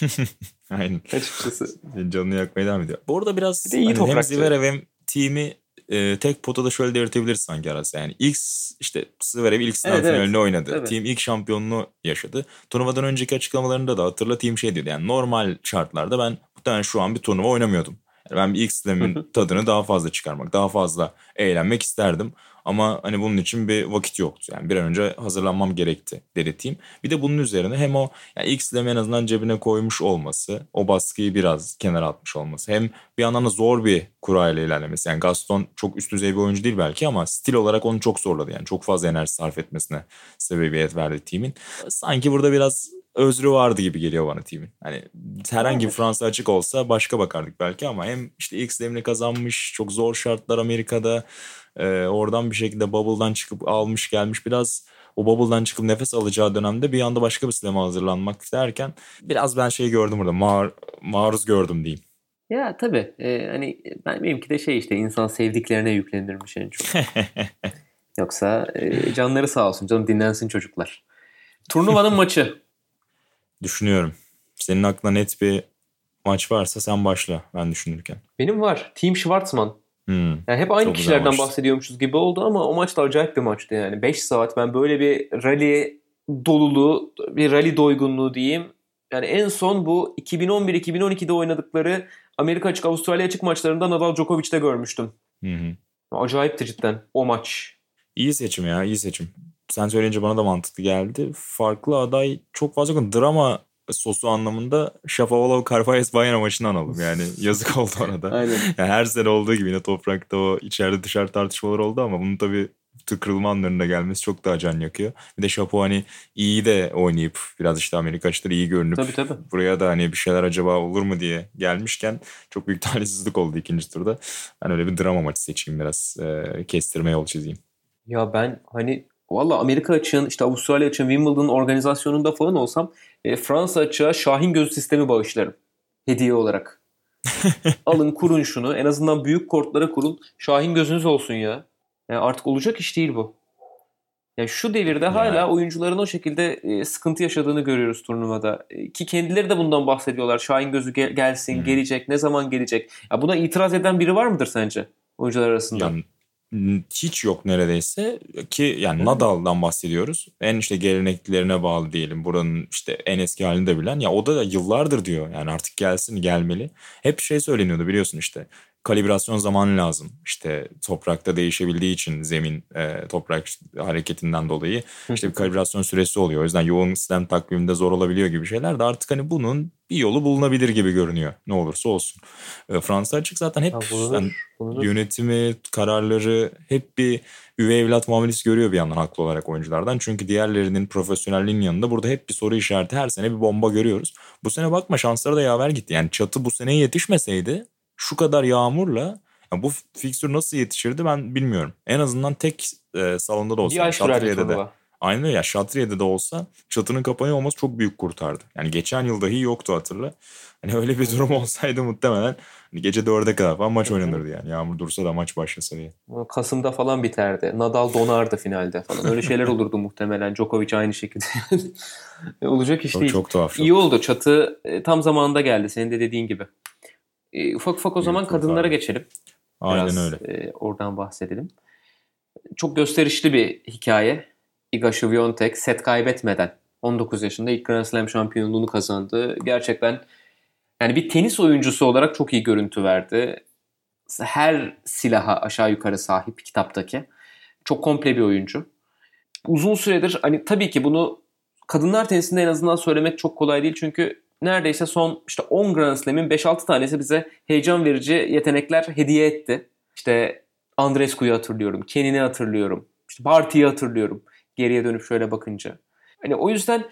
Aynen. Açıkçası. Canını yakmaya devam ediyor. Bu arada biraz bir hani hem Zverev hem team'i e, tek potada şöyle belirtebiliriz sanki arası. Yani ilk işte Zverev ilk sınav evet, finalini evet. oynadı. Evet. Team ilk şampiyonluğu yaşadı. Turnuvadan önceki açıklamalarında da hatırla team şey diyordu. Yani normal şartlarda ben muhtemelen şu an bir turnuva oynamıyordum. Yani ben bir ilk slam'in tadını daha fazla çıkarmak, daha fazla eğlenmek isterdim. Ama hani bunun için bir vakit yoktu. Yani bir an önce hazırlanmam gerekti dedi team. Bir de bunun üzerine hem o yani ilk silemi en azından cebine koymuş olması, o baskıyı biraz kenara atmış olması. Hem bir yandan da zor bir kurayla ilerlemesi. Yani Gaston çok üst düzey bir oyuncu değil belki ama stil olarak onu çok zorladı. Yani çok fazla enerji sarf etmesine sebebiyet verdi team'in. Sanki burada biraz özrü vardı gibi geliyor bana team'in. Hani herhangi bir Fransa açık olsa başka bakardık belki ama hem işte ilk slemini kazanmış, çok zor şartlar Amerika'da. E, oradan bir şekilde bubble'dan çıkıp almış gelmiş biraz o bubble'dan çıkıp nefes alacağı dönemde bir anda başka bir slime hazırlanmak derken biraz ben şey gördüm burada mar maruz gördüm diyeyim. Ya tabii e, hani ben benimki de şey işte insan sevdiklerine yüklenirmiş en çok. Yoksa e, canları sağ olsun canım dinlensin çocuklar. Turnuvanın maçı Düşünüyorum. Senin aklına net bir maç varsa sen başla ben düşünürken. Benim var. Team Schwarzman. Hmm. Yani hep aynı kişilerden bahsediyormuşuz gibi oldu ama o maç da acayip bir maçtı yani. 5 saat ben böyle bir rally doluluğu, bir rally doygunluğu diyeyim. Yani en son bu 2011-2012'de oynadıkları Amerika açık Avustralya açık maçlarında Nadal Djokovic'te görmüştüm. Hı hı. Acayipti cidden o maç. İyi seçim ya iyi seçim sen söyleyince bana da mantıklı geldi. Farklı aday çok fazla yok. Drama sosu anlamında Shapovalov Karpayes Bayern maçını analım. Yani yazık oldu orada. Aynen. Yani her sene olduğu gibi yine toprakta o içeride dışarı tartışmalar oldu ama bunun tabii kırılma anlarında gelmesi çok daha can yakıyor. Bir de Şapo hani iyi de oynayıp biraz işte Amerika açıları iyi görünüp tabii, tabii. buraya da hani bir şeyler acaba olur mu diye gelmişken çok büyük talihsizlik oldu ikinci turda. Ben öyle bir drama maçı seçeyim biraz e, kestirme yol çizeyim. Ya ben hani Valla Amerika açığın, işte Avustralya açığın, Wimbledon organizasyonunda falan olsam e, Fransa açığa Şahin Gözü sistemi bağışlarım. Hediye olarak. Alın kurun şunu. En azından büyük kortlara kurun. Şahin gözünüz olsun ya. Yani artık olacak iş değil bu. Yani şu devirde yani. hala oyuncuların o şekilde e, sıkıntı yaşadığını görüyoruz turnuvada. E, ki kendileri de bundan bahsediyorlar. Şahin gözü gel- gelsin, hmm. gelecek, ne zaman gelecek? Ya buna itiraz eden biri var mıdır sence oyuncular arasında? Yani hiç yok neredeyse ki yani Nadal'dan bahsediyoruz. En işte geleneklerine bağlı diyelim. Buranın işte en eski halini de bilen. Ya o da yıllardır diyor. Yani artık gelsin gelmeli. Hep şey söyleniyordu biliyorsun işte kalibrasyon zamanı lazım. İşte toprakta değişebildiği için zemin e, toprak hareketinden dolayı işte bir kalibrasyon süresi oluyor. O yüzden yoğun sistem takviminde zor olabiliyor gibi şeyler de artık hani bunun bir yolu bulunabilir gibi görünüyor. Ne olursa olsun. E, Fransa açık zaten hep bulunur, yani bulunur. yönetimi, kararları hep bir üvey evlat muamelesi görüyor bir yandan haklı olarak oyunculardan. Çünkü diğerlerinin profesyonelliğin yanında burada hep bir soru işareti her sene bir bomba görüyoruz. Bu sene bakma şansları da yaver gitti. Yani çatı bu sene yetişmeseydi şu kadar yağmurla yani bu fikstür nasıl yetişirdi ben bilmiyorum. En azından tek e, salonda da olsa. Sürerdi de. Aynen öyle ya Şatriye'de de olsa çatının kapanıyor olması çok büyük kurtardı. Yani geçen yıl dahi yoktu hatırla. Hani öyle bir durum olsaydı muhtemelen hani gece dörde kadar falan maç oynanırdı yani. Yağmur dursa da maç başlasa diye. Kasım'da falan biterdi. Nadal donardı finalde falan. Öyle şeyler olurdu muhtemelen. Djokovic aynı şekilde. Olacak iş çok, değil. Çok tuhaf. Çok. İyi oldu. Çatı e, tam zamanında geldi. Senin de dediğin gibi. E, ufak ufak o zaman Büyük kadınlara geçelim. Aynen Biraz, öyle. E, oradan bahsedelim. Çok gösterişli bir hikaye. Iga Świątek set kaybetmeden 19 yaşında ilk Grand Slam şampiyonluğunu kazandı. Gerçekten yani bir tenis oyuncusu olarak çok iyi görüntü verdi. Her silaha aşağı yukarı sahip kitaptaki. Çok komple bir oyuncu. Uzun süredir hani tabii ki bunu kadınlar tenisinde en azından söylemek çok kolay değil. Çünkü neredeyse son işte 10 Grand Slam'in 5-6 tanesi bize heyecan verici yetenekler hediye etti. İşte Andrescu'yu hatırlıyorum, Kenin'i hatırlıyorum, işte Barty'yi hatırlıyorum geriye dönüp şöyle bakınca. Hani o yüzden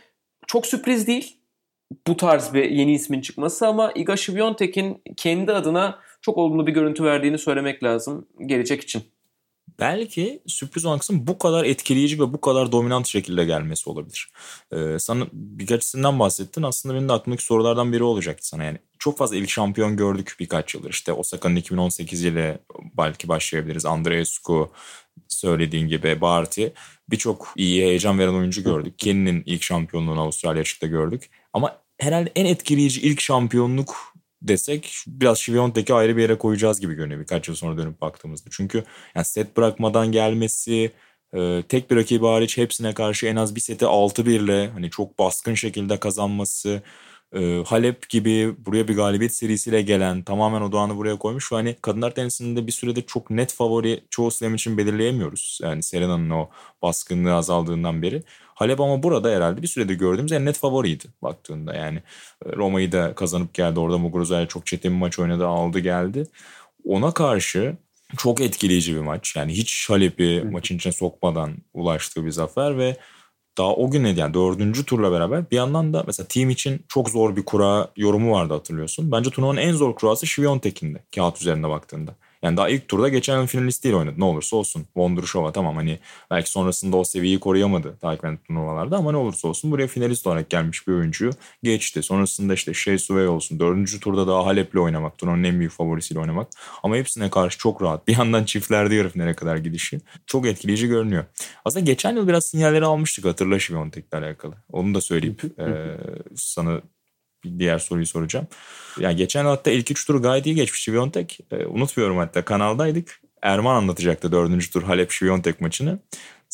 çok sürpriz değil bu tarz bir yeni ismin çıkması ama Iga Świątek'in kendi adına çok olumlu bir görüntü verdiğini söylemek lazım gelecek için belki sürpriz olan bu kadar etkileyici ve bu kadar dominant şekilde gelmesi olabilir. Ee, sana birkaç isimden bahsettin. Aslında benim de aklımdaki sorulardan biri olacaktı sana. Yani çok fazla ilk şampiyon gördük birkaç yıldır. İşte Osaka'nın 2018 ile belki başlayabiliriz. Andreescu söylediğin gibi Barty. Birçok iyi heyecan veren oyuncu gördük. Kenny'nin ilk şampiyonluğunu Avustralya açıkta gördük. Ama herhalde en etkileyici ilk şampiyonluk desek biraz Şiviyontek'i ayrı bir yere koyacağız gibi görünüyor birkaç yıl sonra dönüp baktığımızda. Çünkü yani set bırakmadan gelmesi, e, tek bir rakibi hariç hepsine karşı en az bir seti 6-1 ile hani çok baskın şekilde kazanması, e, Halep gibi buraya bir galibiyet serisiyle gelen tamamen o doğanı buraya koymuş ve hani kadınlar tenisinde bir sürede çok net favori çoğu slam için belirleyemiyoruz. Yani Serena'nın o baskınlığı azaldığından beri. Halep ama burada herhalde bir sürede gördüğümüz en net favoriydi baktığında. Yani e, Roma'yı da kazanıp geldi. Orada Muguruza'yla çok çetin bir maç oynadı aldı geldi. Ona karşı çok etkileyici bir maç. Yani hiç Halep'i maçın içine sokmadan ulaştığı bir zafer ve daha o gün yani dördüncü turla beraber bir yandan da mesela team için çok zor bir kura yorumu vardı hatırlıyorsun. Bence turnuvanın en zor kurası Şiviyontek'indi kağıt üzerinde baktığında. Yani daha ilk turda geçen yıl finalistiyle oynadı. Ne olursa olsun. Vondrushova tamam hani belki sonrasında o seviyeyi koruyamadı takip eden turnuvalarda ama ne olursa olsun buraya finalist olarak gelmiş bir oyuncuyu geçti. Sonrasında işte Shea Suvey olsun. Dördüncü turda daha Halep'le oynamak. Turnuvanın en büyük favorisiyle oynamak. Ama hepsine karşı çok rahat. Bir yandan çiftlerde yarı finale kadar gidişi. Çok etkileyici görünüyor. Aslında geçen yıl biraz sinyalleri almıştık hatırla Şiviyontek'le alakalı. Onu da söyleyip e, sana diğer soruyu soracağım. Yani geçen hatta ilk üç tur gayet iyi geçmiş Şiviyontek. E, unutmuyorum hatta kanaldaydık. Erman anlatacaktı dördüncü tur Halep Şiviyontek maçını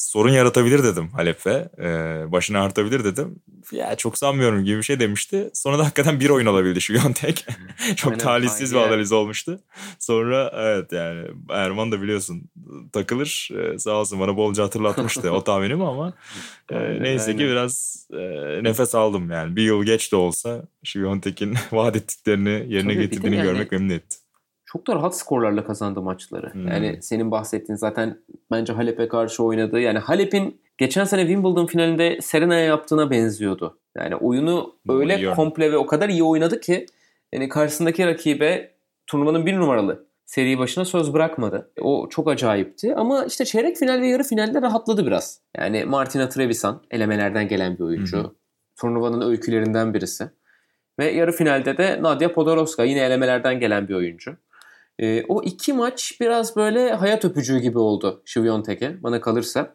sorun yaratabilir dedim Halep'e. Ee, başını artabilir dedim. Ya çok sanmıyorum gibi bir şey demişti. Sonra da hakikaten bir oyun olabildi şu Yontek. çok Aynen, talihsiz bir analiz olmuştu. Sonra evet yani Erman da biliyorsun takılır. Ee, sağ olsun bana bolca hatırlatmıştı o tahminimi ama e, neyse ki biraz e, nefes aldım yani. Bir yıl geç de olsa şu Yontek'in vaat ettiklerini yerine Tabii, getirdiğini yani, görmek memnun etti çok da rahat skorlarla kazandı maçları. Hmm. Yani senin bahsettiğin zaten bence Halep'e karşı oynadığı yani Halep'in geçen sene Wimbledon finalinde Serena'ya yaptığına benziyordu. Yani oyunu öyle iyi. komple ve o kadar iyi oynadı ki yani karşısındaki rakibe turnuvanın bir numaralı seri başına söz bırakmadı. O çok acayipti ama işte çeyrek final ve yarı finalde rahatladı biraz. Yani Martina Trevisan elemelerden gelen bir oyuncu. Hı Turnuvanın öykülerinden birisi. Ve yarı finalde de Nadia Podoroska yine elemelerden gelen bir oyuncu. E, o iki maç biraz böyle hayat öpücüğü gibi oldu Şiviyontek'e bana kalırsa.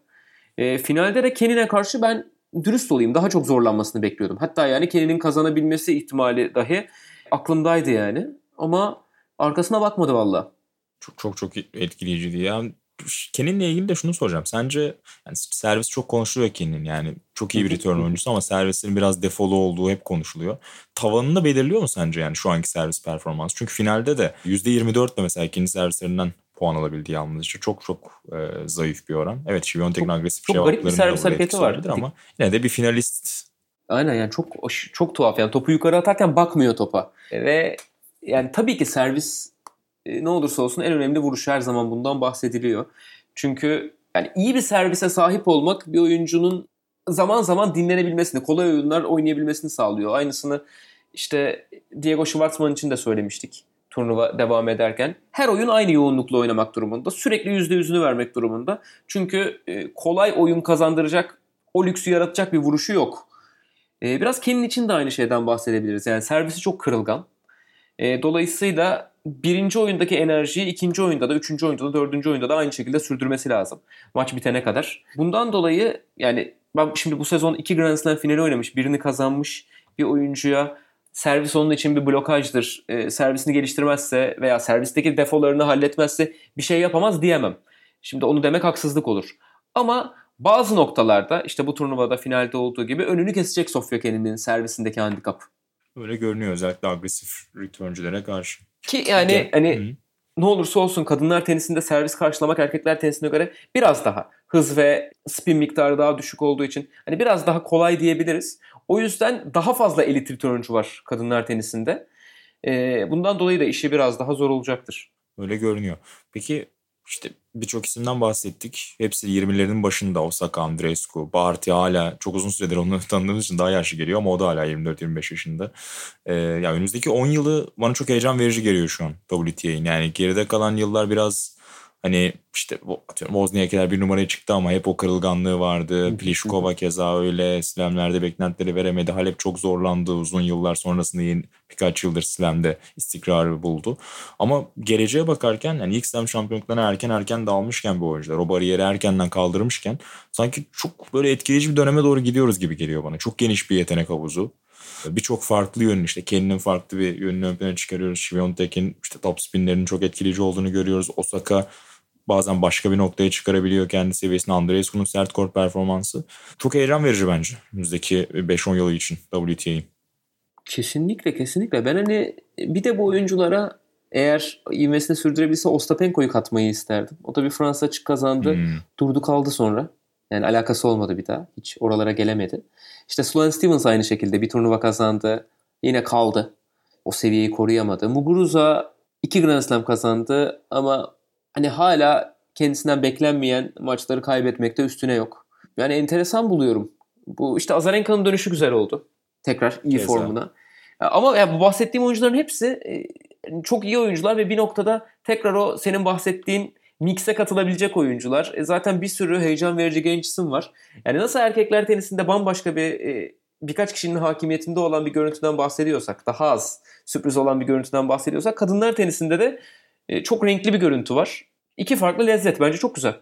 E, finalde de Kenin'e karşı ben dürüst olayım daha çok zorlanmasını bekliyordum. Hatta yani Kenin'in kazanabilmesi ihtimali dahi aklımdaydı yani. Ama arkasına bakmadı valla. Çok çok çok etkileyiciydi ya. Kenin'le ilgili de şunu soracağım. Sence yani servis çok konuşuluyor Kenin'in yani çok iyi bir return oyuncusu ama servisinin biraz defolu olduğu hep konuşuluyor. Tavanını da belirliyor mu sence yani şu anki servis performans? Çünkü finalde de %24 ile mesela ikinci servislerinden puan alabildi yalnızca. Çok çok e, zayıf bir oran. Evet Şiviyontek'in agresif çok garip bir servis hareketi var. Ama yine de bir finalist. Aynen yani çok çok tuhaf yani topu yukarı atarken bakmıyor topa. Ve yani tabii ki servis ne olursa olsun en önemli vuruş her zaman bundan bahsediliyor. Çünkü yani iyi bir servise sahip olmak bir oyuncunun zaman zaman dinlenebilmesini, kolay oyunlar oynayabilmesini sağlıyor. Aynısını işte Diego Schwartzman için de söylemiştik turnuva devam ederken. Her oyun aynı yoğunlukla oynamak durumunda. Sürekli %100'ünü vermek durumunda. Çünkü e, kolay oyun kazandıracak, o lüksü yaratacak bir vuruşu yok. E, biraz Ken'in için de aynı şeyden bahsedebiliriz. Yani servisi çok kırılgan. Dolayısıyla birinci oyundaki enerjiyi ikinci oyunda da, üçüncü oyunda da, dördüncü oyunda da aynı şekilde sürdürmesi lazım. Maç bitene kadar. Bundan dolayı yani ben şimdi bu sezon iki Grand Slam finali oynamış, birini kazanmış bir oyuncuya servis onun için bir blokajdır. E, servisini geliştirmezse veya servisteki defolarını halletmezse bir şey yapamaz diyemem. Şimdi onu demek haksızlık olur. Ama bazı noktalarda işte bu turnuvada finalde olduğu gibi önünü kesecek Sofya Kenin'in servisindeki handikap. Öyle görünüyor özellikle agresif returncülere karşı. Ki yani de, hani hı. ne olursa olsun kadınlar tenisinde servis karşılamak erkekler tenisine göre biraz daha hız ve spin miktarı daha düşük olduğu için hani biraz daha kolay diyebiliriz. O yüzden daha fazla elit returncu var kadınlar tenisinde. Ee, bundan dolayı da işi biraz daha zor olacaktır. Öyle görünüyor. Peki işte birçok isimden bahsettik. Hepsi 20'lerin başında Osaka, Andreescu, Barty hala çok uzun süredir onu tanıdığımız için daha yaşlı geliyor ama o da hala 24-25 yaşında. Ee, ya önümüzdeki 10 yılı bana çok heyecan verici geliyor şu an WTA'nin. Yani geride kalan yıllar biraz Hani işte atıyorum Wozniak'ler bir numaraya çıktı ama hep o kırılganlığı vardı. Pliskova keza öyle. Slam'lerde beklentileri veremedi. Halep çok zorlandı uzun yıllar sonrasında yeni birkaç yıldır Slam'de istikrarı buldu. Ama geleceğe bakarken yani ilk Slam şampiyonluklarına erken erken dağılmışken bu oyuncular o bariyeri erkenden kaldırmışken sanki çok böyle etkileyici bir döneme doğru gidiyoruz gibi geliyor bana. Çok geniş bir yetenek havuzu birçok farklı yönünü işte kendinin farklı bir yönünü ön plana çıkarıyoruz. Şiviyontek'in işte top spinlerinin çok etkileyici olduğunu görüyoruz. Osaka bazen başka bir noktaya çıkarabiliyor kendi seviyesini. Andreescu'nun sert kort performansı. Çok heyecan verici bence önümüzdeki 5-10 yılı için WTA'yı. Kesinlikle kesinlikle. Ben hani bir de bu oyunculara eğer ivmesini sürdürebilse Ostapenko'yu katmayı isterdim. O da bir Fransa açık kazandı. Hmm. Durdu kaldı sonra. Yani alakası olmadı bir daha. Hiç oralara gelemedi. İşte Sloane Stevens aynı şekilde bir turnuva kazandı. Yine kaldı. O seviyeyi koruyamadı. Muguruza iki Grand Slam kazandı ama hani hala kendisinden beklenmeyen maçları kaybetmekte üstüne yok. Yani enteresan buluyorum. Bu işte Azarenka'nın dönüşü güzel oldu. Tekrar iyi Keza. formuna. Ama yani bu bahsettiğim oyuncuların hepsi e, çok iyi oyuncular ve bir noktada tekrar o senin bahsettiğin mix'e katılabilecek oyuncular. E zaten bir sürü heyecan verici genç isim var. Yani nasıl erkekler tenisinde bambaşka bir e, birkaç kişinin hakimiyetinde olan bir görüntüden bahsediyorsak, daha az sürpriz olan bir görüntüden bahsediyorsak, kadınlar tenisinde de e, çok renkli bir görüntü var. İki farklı lezzet bence çok güzel.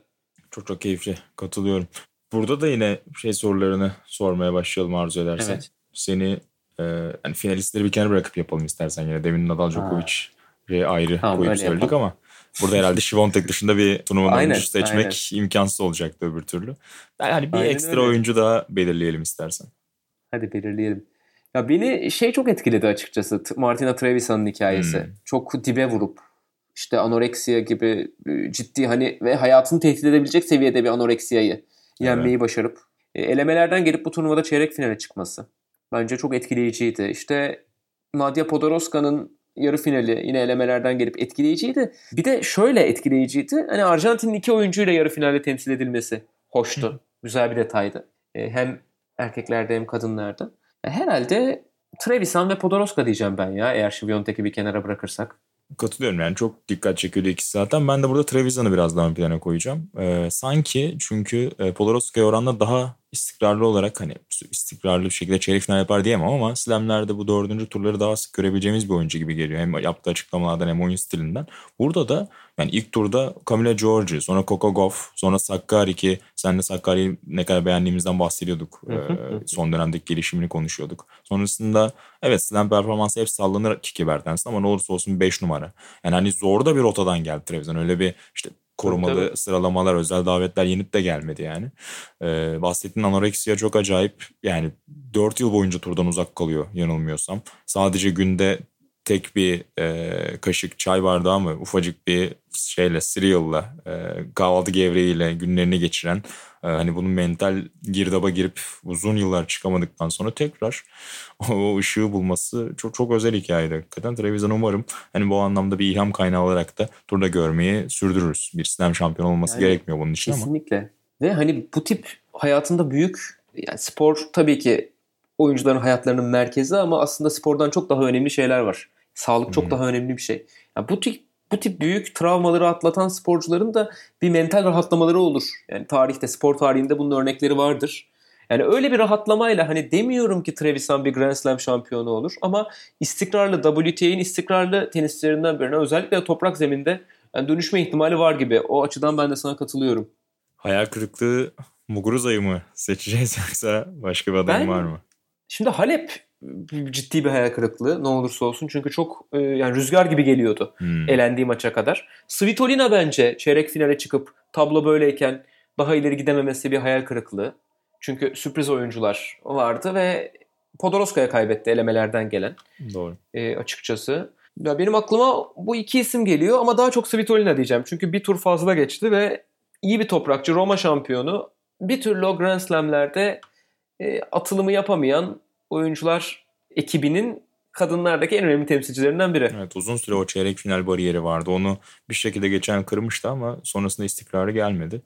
Çok çok keyifli. Katılıyorum. Burada da yine şey sorularını sormaya başlayalım arzu edersen. Evet. Seni e, yani finalistleri bir kenara bırakıp yapalım istersen yine. Demin Nadal Djokovic'i ayrı tamam, koyup söyledik yapalım. ama burada herhalde Şivontek dışında bir turnuvanın oyuncusu seçmek aynen. imkansız olacaktı öbür türlü. Yani bir aynen ekstra öyle. oyuncu daha belirleyelim istersen. Hadi belirleyelim. Ya beni şey çok etkiledi açıkçası. Martina Trevisan'ın hikayesi. Hmm. Çok dibe vurup işte anoreksiya gibi e, ciddi hani ve hayatını tehdit edebilecek seviyede bir anoreksiyayı yenmeyi evet. başarıp e, elemelerden gelip bu turnuvada çeyrek finale çıkması. Bence çok etkileyiciydi. İşte Nadia Podoroska'nın yarı finali yine elemelerden gelip etkileyiciydi. Bir de şöyle etkileyiciydi. Hani Arjantin'in iki oyuncuyla yarı finalde temsil edilmesi hoştu. Güzel bir detaydı. E, hem erkeklerde hem kadınlarda. Herhalde Trevisan ve Podoroska diyeceğim ben ya eğer Şiviyontek'i bir kenara bırakırsak. Katılıyorum yani çok dikkat çekiyordu ikisi zaten. Ben de burada Trevisan'ı biraz daha ön plana koyacağım. Ee, sanki çünkü e, Podoroska'ya oranla daha istikrarlı olarak hani istikrarlı bir şekilde çeyrek final yapar diyemem ama slamlerde bu dördüncü turları daha sık görebileceğimiz bir oyuncu gibi geliyor. Hem yaptığı açıklamalardan hem oyun stilinden. Burada da yani ilk turda Camila Giorgi, sonra Coco Gauff, sonra Sakkari ki senle Sakkari'yi ne kadar beğendiğimizden bahsediyorduk. ee, son dönemdeki gelişimini konuşuyorduk. Sonrasında evet slam performansı hep sallanır Kiki Bertens'in ama ne olursa olsun 5 numara. Yani hani zor da bir rotadan geldi Trevisan. Öyle bir işte korumalı tabii, sıralamalar, özel davetler yenip de gelmedi yani. Ee, bahsettiğin anoreksiya çok acayip. Yani 4 yıl boyunca turdan uzak kalıyor yanılmıyorsam. Sadece günde tek bir e, kaşık çay bardağı mı ufacık bir şeyle cereal'la e, kahvaltı gevreğiyle günlerini geçiren e, hani bunun mental girdaba girip uzun yıllar çıkamadıktan sonra tekrar o ışığı bulması çok çok özel hikayeydi hakikaten. Trevisan umarım hani bu anlamda bir ilham kaynağı olarak da turda görmeyi sürdürürüz. Bir slam şampiyon olması yani, gerekmiyor bunun için kesinlikle. ama. Kesinlikle. Ve hani bu tip hayatında büyük yani spor tabii ki oyuncuların hayatlarının merkezi ama aslında spordan çok daha önemli şeyler var. Sağlık çok hmm. daha önemli bir şey. Yani bu tip bu tip büyük travmaları atlatan sporcuların da bir mental rahatlamaları olur. Yani tarihte, spor tarihinde bunun örnekleri vardır. Yani öyle bir rahatlamayla hani demiyorum ki Trevisan bir Grand Slam şampiyonu olur ama istikrarlı WTA'nin istikrarlı tenisçilerinden birine özellikle toprak zeminde yani dönüşme ihtimali var gibi. O açıdan ben de sana katılıyorum. Hayal kırıklığı Muguruza'yı mı seçeceğiz yoksa başka bir adam ben, var mı? Şimdi Halep ciddi bir hayal kırıklığı ne olursa olsun. Çünkü çok e, yani rüzgar gibi geliyordu hmm. elendiği maça kadar. Svitolina bence çeyrek finale çıkıp tablo böyleyken daha ileri gidememesi bir hayal kırıklığı. Çünkü sürpriz oyuncular vardı ve Podoroska'ya kaybetti elemelerden gelen. Doğru. E, açıkçası. Ya benim aklıma bu iki isim geliyor ama daha çok Svitolina diyeceğim. Çünkü bir tur fazla geçti ve iyi bir toprakçı Roma şampiyonu. Bir türlü o Grand Slam'lerde e, atılımı yapamayan oyuncular ekibinin kadınlardaki en önemli temsilcilerinden biri. Evet uzun süre o çeyrek final bariyeri vardı. Onu bir şekilde geçen kırmıştı ama sonrasında istikrarı gelmedi.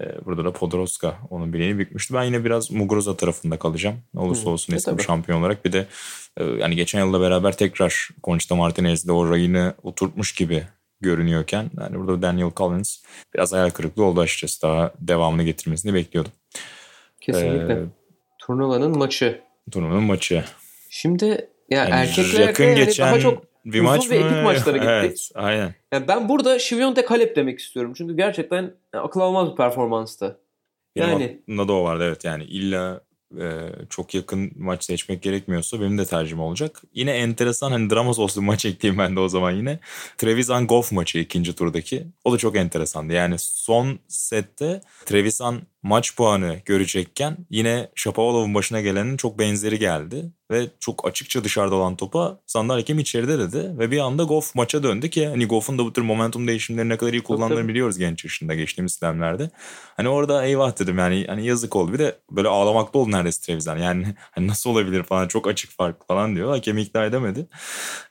Ee, burada da Podoroska onun bileğini bükmüştü. Ben yine biraz Muguruza tarafında kalacağım. Ne olursa olsun Hı, eski şampiyon olarak. Bir de e, yani geçen yılda beraber tekrar Conchita Martinez'de o rayını oturtmuş gibi görünüyorken yani burada Daniel Collins biraz hayal kırıklığı oldu açıkçası. Daha devamını getirmesini bekliyordum. Kesinlikle. Ee, Turnuvanın maçı turnuvanın maçı. Şimdi ya yani erkeklerde yakın yani geçen daha çok bir uzun maç ve mı? epik maçlara gittik. Evet, aynen. Yani ben burada Şiviyonte Kalep demek istiyorum. Çünkü gerçekten akıl almaz bir performanstı. Yani aklımda da o vardı evet yani illa e, çok yakın maç seçmek gerekmiyorsa benim de tercihim olacak. Yine enteresan hani drama soslu maç ekleyeyim ben de o zaman yine. Trevisan Goff maçı ikinci turdaki. O da çok enteresandı. Yani son sette Trevisan maç puanı görecekken yine Shapovalov'un başına gelenin çok benzeri geldi. Ve çok açıkça dışarıda olan topa Sandal Hakem içeride dedi. Ve bir anda Goff maça döndü ki hani Goff'un da bu tür momentum değişimleri ne kadar iyi kullandığını biliyoruz genç yaşında geçtiğimiz dönemlerde. Hani orada eyvah dedim yani hani yazık oldu. Bir de böyle ağlamakta oldu neredeyse Trevisan. Yani hani nasıl olabilir falan çok açık fark falan diyor. Hakem ikna edemedi.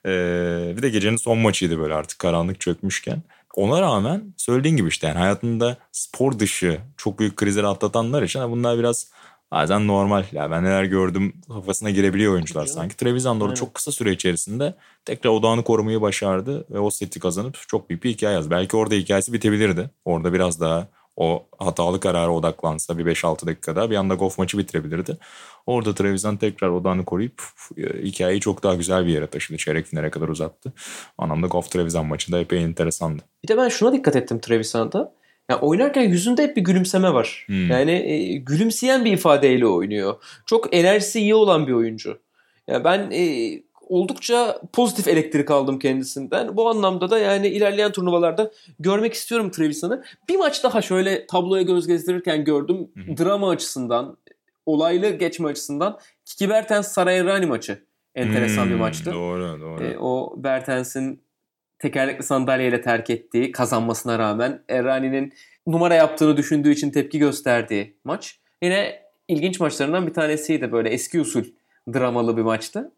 Ee, bir de gecenin son maçıydı böyle artık karanlık çökmüşken. Ona rağmen söylediğin gibi işte yani hayatında spor dışı çok büyük krizleri atlatanlar için bunlar biraz bazen normal. Ya ben neler gördüm kafasına girebiliyor oyuncular sanki. Trevisan da çok kısa süre içerisinde tekrar odağını korumayı başardı ve o seti kazanıp çok büyük bir hikaye yazdı. Belki orada hikayesi bitebilirdi. Orada biraz daha o hatalı karara odaklansa bir 5-6 dakikada bir anda golf maçı bitirebilirdi. Orada Trevisan tekrar odağını koruyup e, hikayeyi çok daha güzel bir yere taşıdı. Çeyrek finale kadar uzattı. O anlamda golf Trevisan maçı da epey enteresandı. Bir de ben şuna dikkat ettim Trevisan'da. Yani oynarken yüzünde hep bir gülümseme var. Hmm. Yani e, gülümseyen bir ifadeyle oynuyor. Çok enerjisi iyi olan bir oyuncu. Yani ben e, oldukça pozitif elektrik aldım kendisinden. Bu anlamda da yani ilerleyen turnuvalarda görmek istiyorum Trevisan'ı. Bir maç daha şöyle tabloya göz gezdirirken gördüm. Hı-hı. Drama açısından, olaylı geçme açısından Kiki Bertens Sarayerrani maçı enteresan hmm, bir maçtı. Doğru, doğru. E, o Bertens'in tekerlekli sandalyeyle terk ettiği kazanmasına rağmen Errani'nin numara yaptığını düşündüğü için tepki gösterdiği maç. Yine ilginç maçlarından bir tanesiydi böyle eski usul dramalı bir maçtı.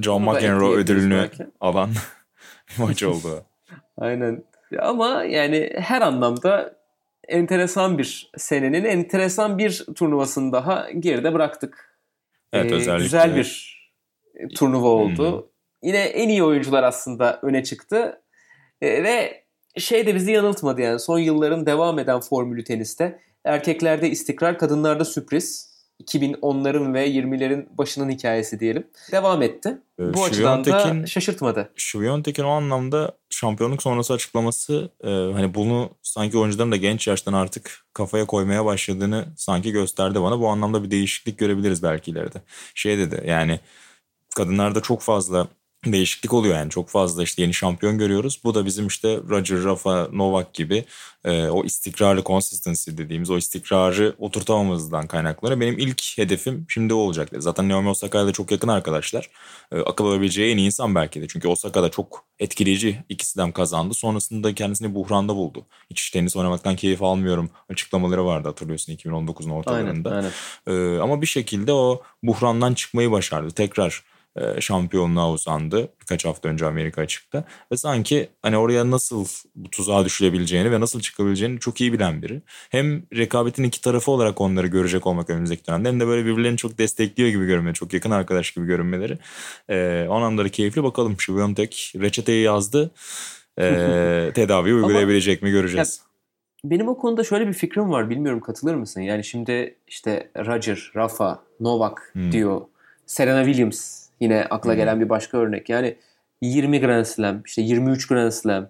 John McEnroe ödülünü alan maç oldu. Aynen. Ama yani her anlamda enteresan bir senenin enteresan bir turnuvasını daha geride bıraktık. Evet ee, özellikle. Güzel bir turnuva oldu. Hmm. Yine en iyi oyuncular aslında öne çıktı. E, ve şey de bizi yanıltmadı yani son yılların devam eden formülü teniste. Erkeklerde istikrar, kadınlarda sürpriz. 2010'ların ve 20'lerin başının hikayesi diyelim. Devam etti. Ee, Bu açıdan da şaşırtmadı. Şuviyontek'in o anlamda şampiyonluk sonrası açıklaması e, hani bunu sanki oyuncuların da genç yaştan artık kafaya koymaya başladığını sanki gösterdi bana. Bu anlamda bir değişiklik görebiliriz belki ileride. Şey dedi yani kadınlarda çok fazla değişiklik oluyor yani çok fazla işte yeni şampiyon görüyoruz. Bu da bizim işte Roger, Rafa, Novak gibi e, o istikrarlı consistency dediğimiz o istikrarı oturtamamızdan kaynaklanıyor. Benim ilk hedefim şimdi o olacak. Zaten Naomi Osaka ile çok yakın arkadaşlar. E, akıl alabileceği en iyi insan belki de. Çünkü Osaka da çok etkileyici ikisi de kazandı. Sonrasında kendisini buhranda buldu. Hiç tenis oynamaktan keyif almıyorum açıklamaları vardı hatırlıyorsun 2019'un ortalarında. Aynen, aynen. E, ama bir şekilde o buhrandan çıkmayı başardı. Tekrar şampiyonluğa uzandı birkaç hafta önce Amerika açıkta. Ve sanki hani oraya nasıl bu tuzağa düşülebileceğini ve nasıl çıkabileceğini çok iyi bilen biri. Hem rekabetin iki tarafı olarak onları görecek olmak önümüzdeki dönemde hem de böyle birbirlerini çok destekliyor gibi görünmeleri, çok yakın arkadaş gibi görünmeleri. E, o anlamda keyifli bakalım. Şu Biontech reçeteyi yazdı. E, tedavi uygulayabilecek mi göreceğiz. benim o konuda şöyle bir fikrim var. Bilmiyorum katılır mısın? Yani şimdi işte Roger, Rafa, Novak hmm. diyor. Serena Williams Yine akla hmm. gelen bir başka örnek. Yani 20 Grand Slam, işte 23 Grand Slam,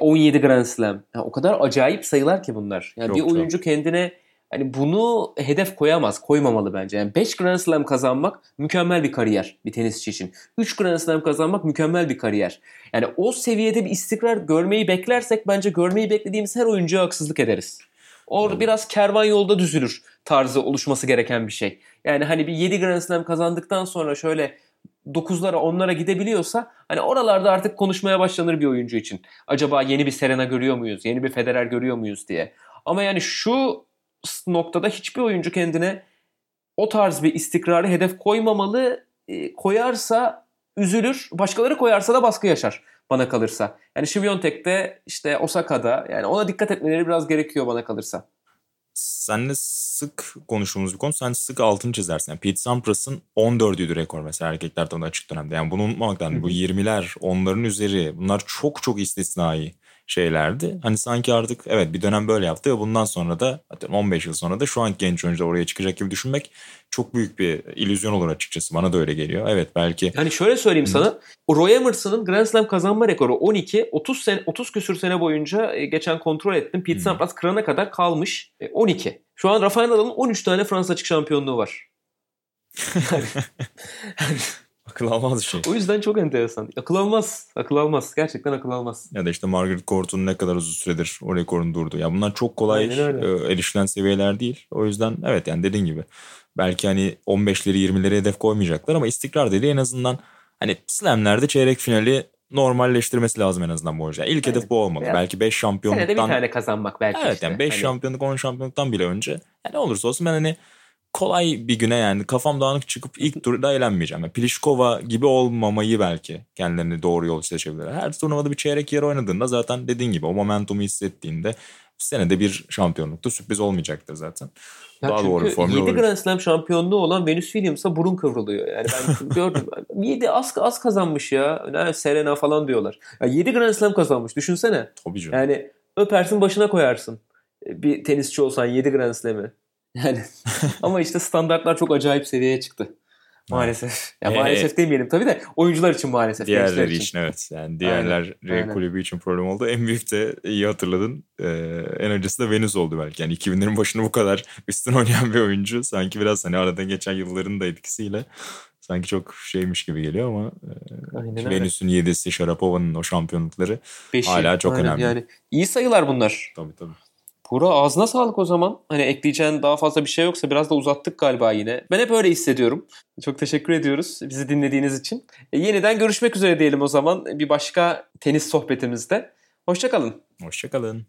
17 e, Grand Slam. Yani o kadar acayip sayılar ki bunlar. Yani çok, bir oyuncu çok. kendine hani bunu hedef koyamaz, koymamalı bence. Yani 5 Grand Slam kazanmak mükemmel bir kariyer bir tenisçi için. 3 Grand Slam kazanmak mükemmel bir kariyer. Yani o seviyede bir istikrar görmeyi beklersek bence görmeyi beklediğimiz her oyuncuya haksızlık ederiz. Orada evet. biraz kervan yolda düzülür tarzı oluşması gereken bir şey. Yani hani bir 7 Grand Slam kazandıktan sonra şöyle 9'lara 10'lara gidebiliyorsa hani oralarda artık konuşmaya başlanır bir oyuncu için. Acaba yeni bir Serena görüyor muyuz? Yeni bir Federer görüyor muyuz diye. Ama yani şu noktada hiçbir oyuncu kendine o tarz bir istikrarı hedef koymamalı. E, koyarsa üzülür. Başkaları koyarsa da baskı yaşar bana kalırsa. Yani Şiviyontek'te işte Osaka'da yani ona dikkat etmeleri biraz gerekiyor bana kalırsa. Senle sık konuştuğumuz bir konu. Sen sık altını çizersin. Yani Pete Sampras'ın 14'üydü rekor mesela erkeklerden açık dönemde. Yani bunu unutmamak lazım. Bu 20'ler, onların üzeri bunlar çok çok istisnai şeylerdi. Hani sanki artık evet bir dönem böyle yaptı ve bundan sonra da 15 yıl sonra da şu an genç oyuncular oraya çıkacak gibi düşünmek çok büyük bir illüzyon olur açıkçası. Bana da öyle geliyor. Evet belki. Yani şöyle söyleyeyim Hı. sana. Roy Emerson'ın Grand Slam kazanma rekoru 12. 30 sene 30 küsür sene boyunca e, geçen kontrol ettim. Pete Sampras kırana kadar kalmış. 12. E, şu an Rafael Nadal'ın 13 tane Fransa açık şampiyonluğu var. Akıl almaz bir şey. O yüzden çok enteresan. Akıl almaz. Akıl almaz. Gerçekten akıl almaz. Ya da işte Margaret Court'un ne kadar uzun süredir o rekorun durdu. Ya bunlar çok kolay e, erişilen seviyeler değil. O yüzden evet yani dediğin gibi. Belki hani 15'leri 20'leri hedef koymayacaklar ama istikrar dediği en azından hani slamlerde çeyrek finali normalleştirmesi lazım en azından bu hoca. İlk Aynen. hedef bu olmalı. Biraz- belki 5 Senede bir şampiyonluktan tane kazanmak belki Evet işte. yani 5 Hani şampiyonluk 10 şampiyonluktan bile önce yani ne olursa olsun ben hani kolay bir güne yani kafam dağınık çıkıp ilk turda eğlenmeyeceğim. Yani Pliskova gibi olmamayı belki kendilerini doğru yol seçebilirler. Her turnuvada bir çeyrek yer oynadığında zaten dediğin gibi o momentumu hissettiğinde senede bir şampiyonlukta sürpriz olmayacaktır zaten. Ya Daha doğru bir formül 7 olabilir. Grand Slam şampiyonluğu olan Venus Williams'a burun kıvrılıyor. Yani ben gördüm. 7 az az kazanmış ya. Serena falan diyorlar. Ya 7 Grand Slam kazanmış. Düşünsene. Tabii canım. Yani öpersin başına koyarsın. Bir tenisçi olsan 7 Grand Slam'i. Yani ama işte standartlar çok acayip seviyeye çıktı. Maalesef. Ya Ee, maalesef demeyelim tabii de oyuncular için maalesef. Diğerleri için. evet. Yani diğerler aynen. kulübü için problem oldu. En büyük de iyi hatırladın. Ee, en acısı da Venus oldu belki. Yani 2000'lerin başında bu kadar üstün oynayan bir oyuncu. Sanki biraz hani arada geçen yılların da etkisiyle sanki çok şeymiş gibi geliyor ama e. Venüs'ün yedisi, Sharapova'nın o şampiyonlukları Beşi. hala çok Aynen. önemli. Yani iyi sayılar bunlar. tabii tabii. Buğra ağzına sağlık o zaman. Hani ekleyeceğin daha fazla bir şey yoksa biraz da uzattık galiba yine. Ben hep öyle hissediyorum. Çok teşekkür ediyoruz bizi dinlediğiniz için. E, yeniden görüşmek üzere diyelim o zaman bir başka tenis sohbetimizde. Hoşçakalın. Hoşçakalın.